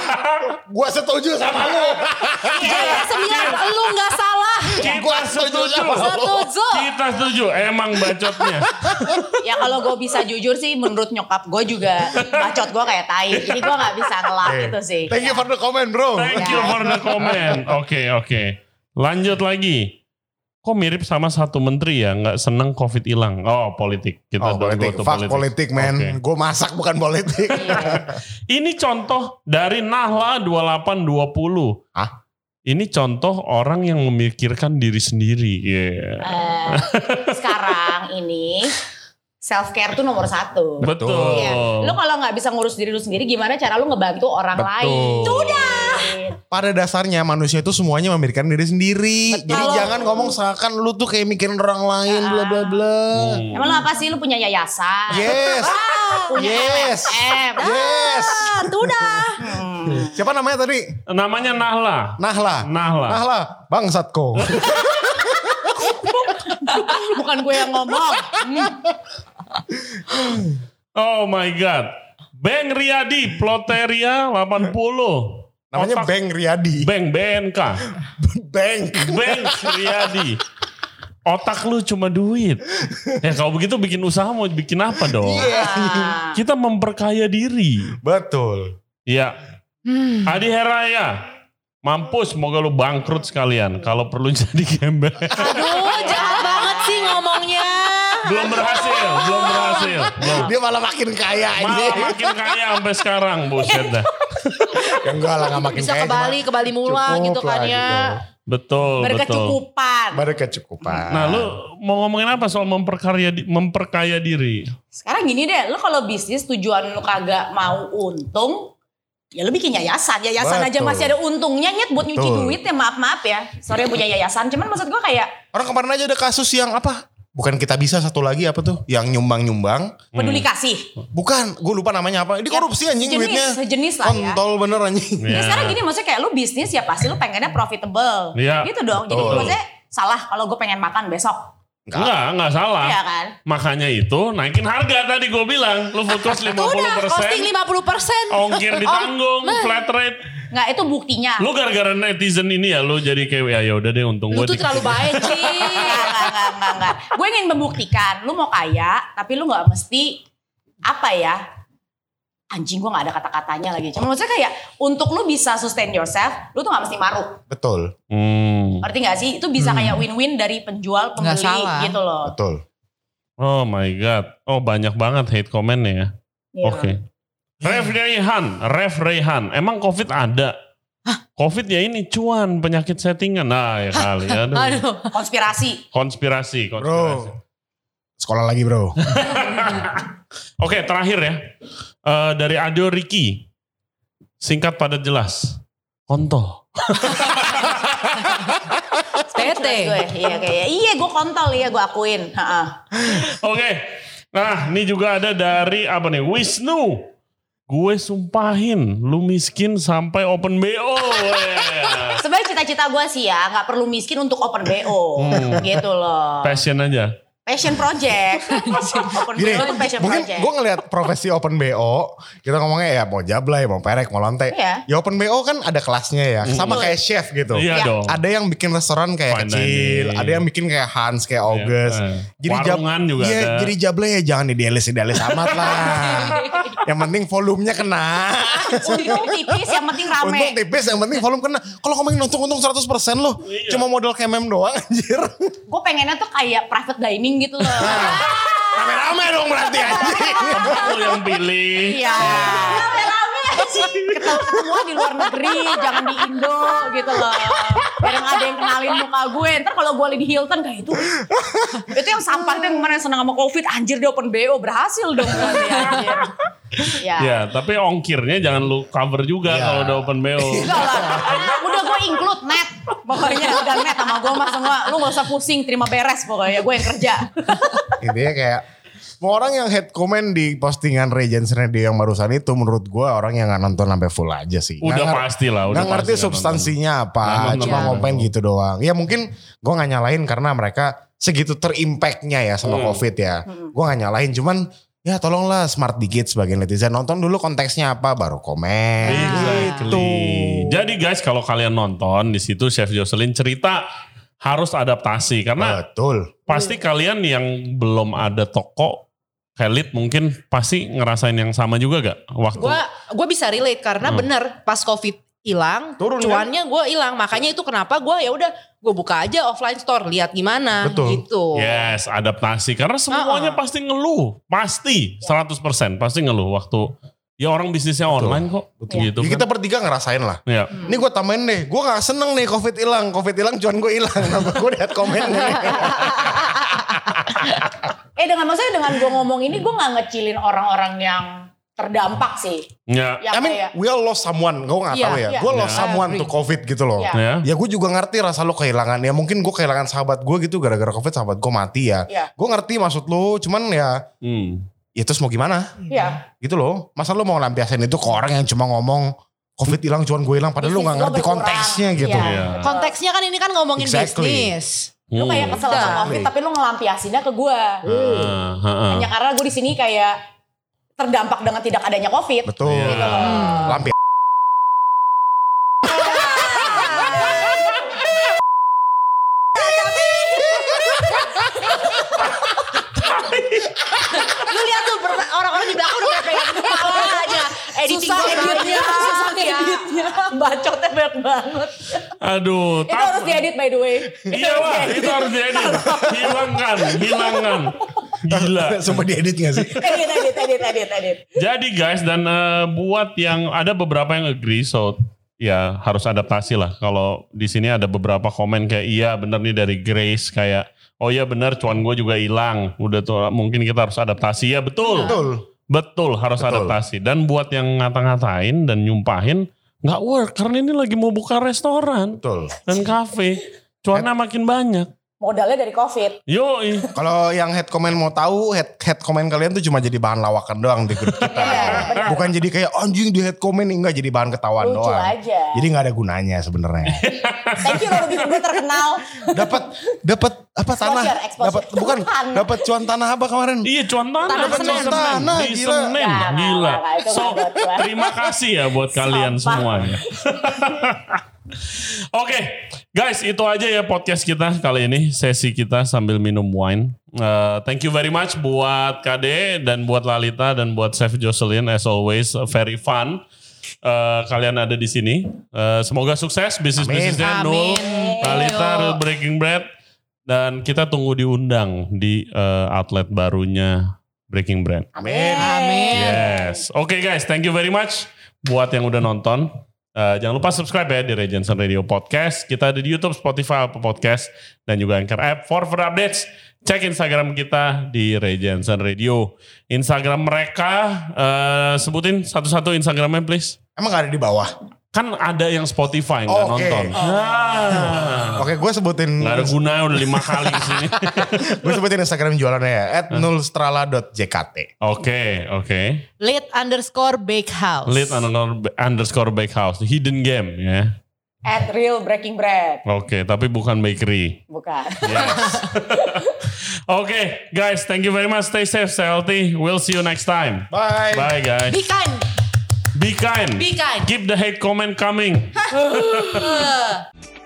Gue setuju sama lu. Jaya sembilan, lu nggak salah. Kita setuju. Setuju. Kita setuju. Emang bacotnya. Ya kalau gue bisa jujur sih menurut nyokap gue juga bacot gue kayak tai. Jadi gue gak bisa ngelak itu sih. Thank you for the comment bro. Thank you for the comment. Oke, oke. Lanjut lagi. Kok mirip sama satu menteri ya? Nggak seneng COVID hilang. Oh, politik. Kita Oh politik, go fuck politik Oke. man. Gue masak bukan politik. Ini contoh dari Nahla 2820. Hah? Ini contoh orang yang memikirkan diri sendiri. Iya. Eh, sekarang ini self care tuh nomor satu. Betul. Iya. Lu kalau nggak bisa ngurus diri lu sendiri, gimana cara lu ngebantu orang Betul. lain? Sudah. Pada dasarnya manusia itu semuanya memikirkan diri sendiri. Betul. Jadi jangan ngomong seakan lu tuh kayak mikirin orang lain bla bla bla. Hmm. Emang lu apa sih? Lu punya yayasan? Yes. Punya Yes. Yes. Ah, tuh dah. Hmm. Siapa namanya tadi? Namanya Nahla. Nahla. Nahla. Nahla. Bangsatko. Bukan gue yang ngomong. Oh my God. Bang Riyadi, Ploteria 80. Namanya Otak- Bang Riyadi. Bang BNK. Bang. Bang Riyadi. Otak lu cuma duit. Ya kalau begitu bikin usaha mau bikin apa dong? Iya. Ah. Kita memperkaya diri. Betul. Iya. Adi Heraya. Mampus, semoga lu bangkrut sekalian. Kalau perlu jadi gembel. Aduh, jahat banget sih ngomongnya. belum berhasil, belum berhasil. Belum. Dia malah makin kaya Malah aja. makin kaya sampai sekarang, buset dah. ya enggak lah gak makin Bisa kaya. ke Bali, ke Bali mula gitu kan ya. Betul, betul. Berkecukupan. Berkecukupan. Nah, lu mau ngomongin apa soal memperkaya memperkaya diri? Sekarang gini deh, lu kalau bisnis tujuan lu kagak mau untung, ya lu bikin yayasan. Yayasan aja Betul. masih ada untungnya nyet buat nyuci duit ya maaf-maaf ya. Sorry punya yayasan, cuman maksud gua kayak Orang kemarin aja ada kasus yang apa? Bukan kita bisa satu lagi apa tuh? Yang nyumbang-nyumbang. peduli kasih. Bukan, gue lupa namanya apa. Ini korupsi anjing sejenis, duitnya. sejenis lah ya. Kontol bener anjing. Ya. Ya sekarang gini maksudnya kayak lu bisnis ya pasti lu pengennya profitable. Iya, Gitu dong. Jadi betul. maksudnya salah kalau gue pengen makan besok. Enggak, enggak salah. Iya kan? Makanya itu naikin harga tadi gue bilang. Lu food cost 50%. Udah, costing 50 persen. Ongkir ditanggung, flat rate. Nggak itu buktinya. Lu gara-gara netizen ini ya lu jadi kayak ya udah deh untung Lu gue tuh terlalu baik sih. Enggak, enggak, enggak, enggak, enggak. Gue ingin membuktikan, lu mau kaya, tapi lu nggak mesti apa ya? Anjing gue nggak ada kata-katanya lagi. Cuma maksudnya kayak untuk lu bisa sustain yourself, lu tuh nggak mesti maruk. Betul, Hmm. Ngerti nggak sih? Itu bisa kayak win-win dari penjual pembeli salah. gitu loh. betul. Oh my god. Oh banyak banget hate komennya ya. Iya. Oke. Ref Rayhan, Ref Rayhan. Emang COVID ada? COVID ya ini cuan penyakit settingan. Nah ya kali. Aduh. Aduh. Konspirasi. Konspirasi, konspirasi. Bro. Sekolah lagi bro. Oke terakhir ya. Eh, dari Ado Ricky. Singkat padat jelas. Kontol. Tete. Iya kayak iya gue kontol ya gue akuin. Oke. Nah, ini juga ada dari apa nih? Wisnu. Gue sumpahin, lu miskin sampai open BO. Ya. Sebenarnya cita-cita gue sih ya nggak perlu miskin untuk open BO Hmm. gitu loh. Passion aja. Passion project. open Gini, BO itu passion mungkin project. gue ngelihat profesi open BO, kita ngomongnya ya mau jablay, mau perek, mau lonte. Iya. Ya open BO kan ada kelasnya ya, sama kayak chef gitu. Iya Ya. dong. Ada yang bikin restoran kayak Fine kecil, dining. ada yang bikin kayak Hans, kayak August. Iya. Warungan juga iya, ada. Jadi jablay ya jangan idealis-idealis amat lah. yang penting volumenya kena. Untung tipis yang penting rame. Untung tipis, yang penting volume kena. Kalau ngomongin untung-untung 100% loh. Iya. Cuma modal kemem doang anjir. Gue pengennya tuh kayak private dining gitu loh. Rame-rame dong berarti anjing. Lu yang pilih. Iya. Rame-rame sih. Ketemu ketemu di luar negeri, jangan di Indo gitu loh. Biar nggak ada yang kenalin muka gue. Ntar kalau gue di Hilton kayak itu. itu yang sampah itu yang kemarin seneng sama Covid. Anjir dia open BO berhasil dong. anjir. Ya. Ya, tapi ongkirnya jangan lu cover juga Iya. kalau udah open BO. Enggak lah. Udah gue include net. Pokoknya udah net sama gue mah semua. Lu gak usah pusing terima beres pokoknya. Gue yang kerja. Intinya kayak Mau orang yang head comment di postingan Regents Radio yang barusan itu menurut gua orang yang nggak nonton sampai full aja sih. Udah pasti lah. Udah nggak ngerti substansinya Nggak apa, nonton. cuma Iya. komen gitu doang. Ya mungkin gua nggak nyalain karena mereka segitu terimpactnya ya sama Hmm. covid ya. Hmm. Gua nggak nyalain, cuman ya tolonglah smart dikit sebagai netizen nonton dulu konteksnya apa baru komen. Exactly. Gitu. Jadi guys kalau kalian nonton di situ Chef Jocelyn cerita harus adaptasi karena Betul. pasti kalian yang belum ada toko lead mungkin pasti ngerasain yang sama juga gak waktu Gue gue bisa relate karena Hmm. bener pas covid hilang, Turun, kan? cuannya gue hilang. Makanya itu kenapa gue ya udah gue buka aja offline store lihat gimana Betul. gitu. Yes, adaptasi karena semuanya Uh-uh. pasti ngeluh, pasti 100% pasti ngeluh waktu ya orang bisnisnya Betul. online kok, Betul. gitu Ya, kan. kita bertiga ngerasain lah. Ya. Ini gue tambahin deh, gue gak seneng nih covid hilang, covid hilang cuan gue hilang. Nama gue lihat komen nih. Eh dengan maksudnya dengan gue ngomong ini gue gak ngecilin orang-orang yang terdampak sih. Ya. Yang I mean, kayak we all lost someone. Gue gak Iya, tahu ya. iya. Gue lost Iya. someone covid gitu loh. Iya. Ya. Ya gue juga ngerti rasa lo kehilangan. Ya mungkin gue kehilangan sahabat gue gitu gara-gara covid sahabat gue mati ya. Iya. Gue ngerti maksud lo. Cuman ya, Hmm. ya terus mau gimana Iya. gitu loh. Masa lo mau lampiasin itu ke orang yang cuma ngomong covid hilang cuan gue hilang. Padahal lo gak ngerti berkurang. konteksnya gitu. Iya. Iya. Konteksnya kan ini kan ngomongin Exactly. bisnis. Lu kayak Hmm. kesel sama. Covid tapi lu ngelampiasinnya ke gue. Ah, ah. Hanya karena gue di sini kayak terdampak dengan tidak adanya Covid. Betul. Iya. Gitu loh. Lampi. Lu lihat tuh orang-orang di belakang udah kayak kepala. Editing Susah gue editnya, susah ya. editnya. Bacotnya banyak banget. Aduh, Itu tak- harus diedit by the way. Iya lah, itu harus diedit. Hilangkan, hilangkan. Gila. Sumpah diedit gak sih? Edit, edit, edit, edit, edit. Jadi guys, dan eh, buat yang ada beberapa yang agree, so ya harus adaptasi lah. Kalau di sini ada beberapa komen kayak iya bener nih dari Grace kayak oh iya bener cuan gue juga hilang. Udah tuh mungkin kita harus adaptasi ya betul. Betul. Betul harus Betul. adaptasi. Dan buat yang ngata-ngatain dan nyumpahin nggak work karena ini lagi mau buka restoran Betul. dan kafe. Cuannya makin banyak. Modalnya dari Covid. Yoi. Kalau yang head comment mau tahu, head head comment kalian tuh cuma jadi bahan lawakan doang di grup kita. Iya, benar. Bukan jadi kayak anjing di head comment enggak jadi bahan ketahuan Lucu doang. aja. Jadi nggak ada gunanya sebenarnya. Thank you lo bikin gue terkenal. Dapat dapat apa tanah? Dapat bukan dapat cuan tanah apa kemarin? Iya cuan tanah. Tanah dapat cuan Tanah, Di gila. Senin. Nggak, nggak, Gila. So terima kasih ya buat kalian semuanya. Oke guys itu aja ya podcast kita kali ini. Sesi kita sambil minum wine. Uh, thank you very much buat KD dan buat Lalita dan buat Chef Jocelyn as always very fun. Uh, kalian ada di sini. Uh, semoga sukses bisnis bisnisnya Nul. Lalita, Breaking Bread dan kita tunggu diundang di uh, outlet barunya Breaking Bread. Amin. Amin. Yes. Oke guys, thank you very much buat yang udah nonton. Uh, jangan lupa subscribe ya di Regency Radio Podcast. Kita ada di YouTube, Spotify, Apple Podcast, dan juga Anchor App. For further updates, cek Instagram kita di Regency Radio. Instagram mereka, uh, sebutin satu-satu Instagramnya please. Emang ada di bawah? Kan ada yang Spotify nggak Oke. nonton. Nah, Oke gue sebutin nggak ada gunanya udah lima kali di sini. gue sebutin Instagram jualannya ya. At nulstrala.jkt. Oke, oke. Lead underscore bakehouse. Lead underscore, underscore bakehouse, hidden game ya. At real breaking bread. Oke, tapi bukan bakery. Bukan. Yes. Oke, guys, thank you very much. Stay safe, stay healthy. We'll see you next time. Bye. Bye, guys. Be kind. Be kind. Be kind. Keep the hate comment coming.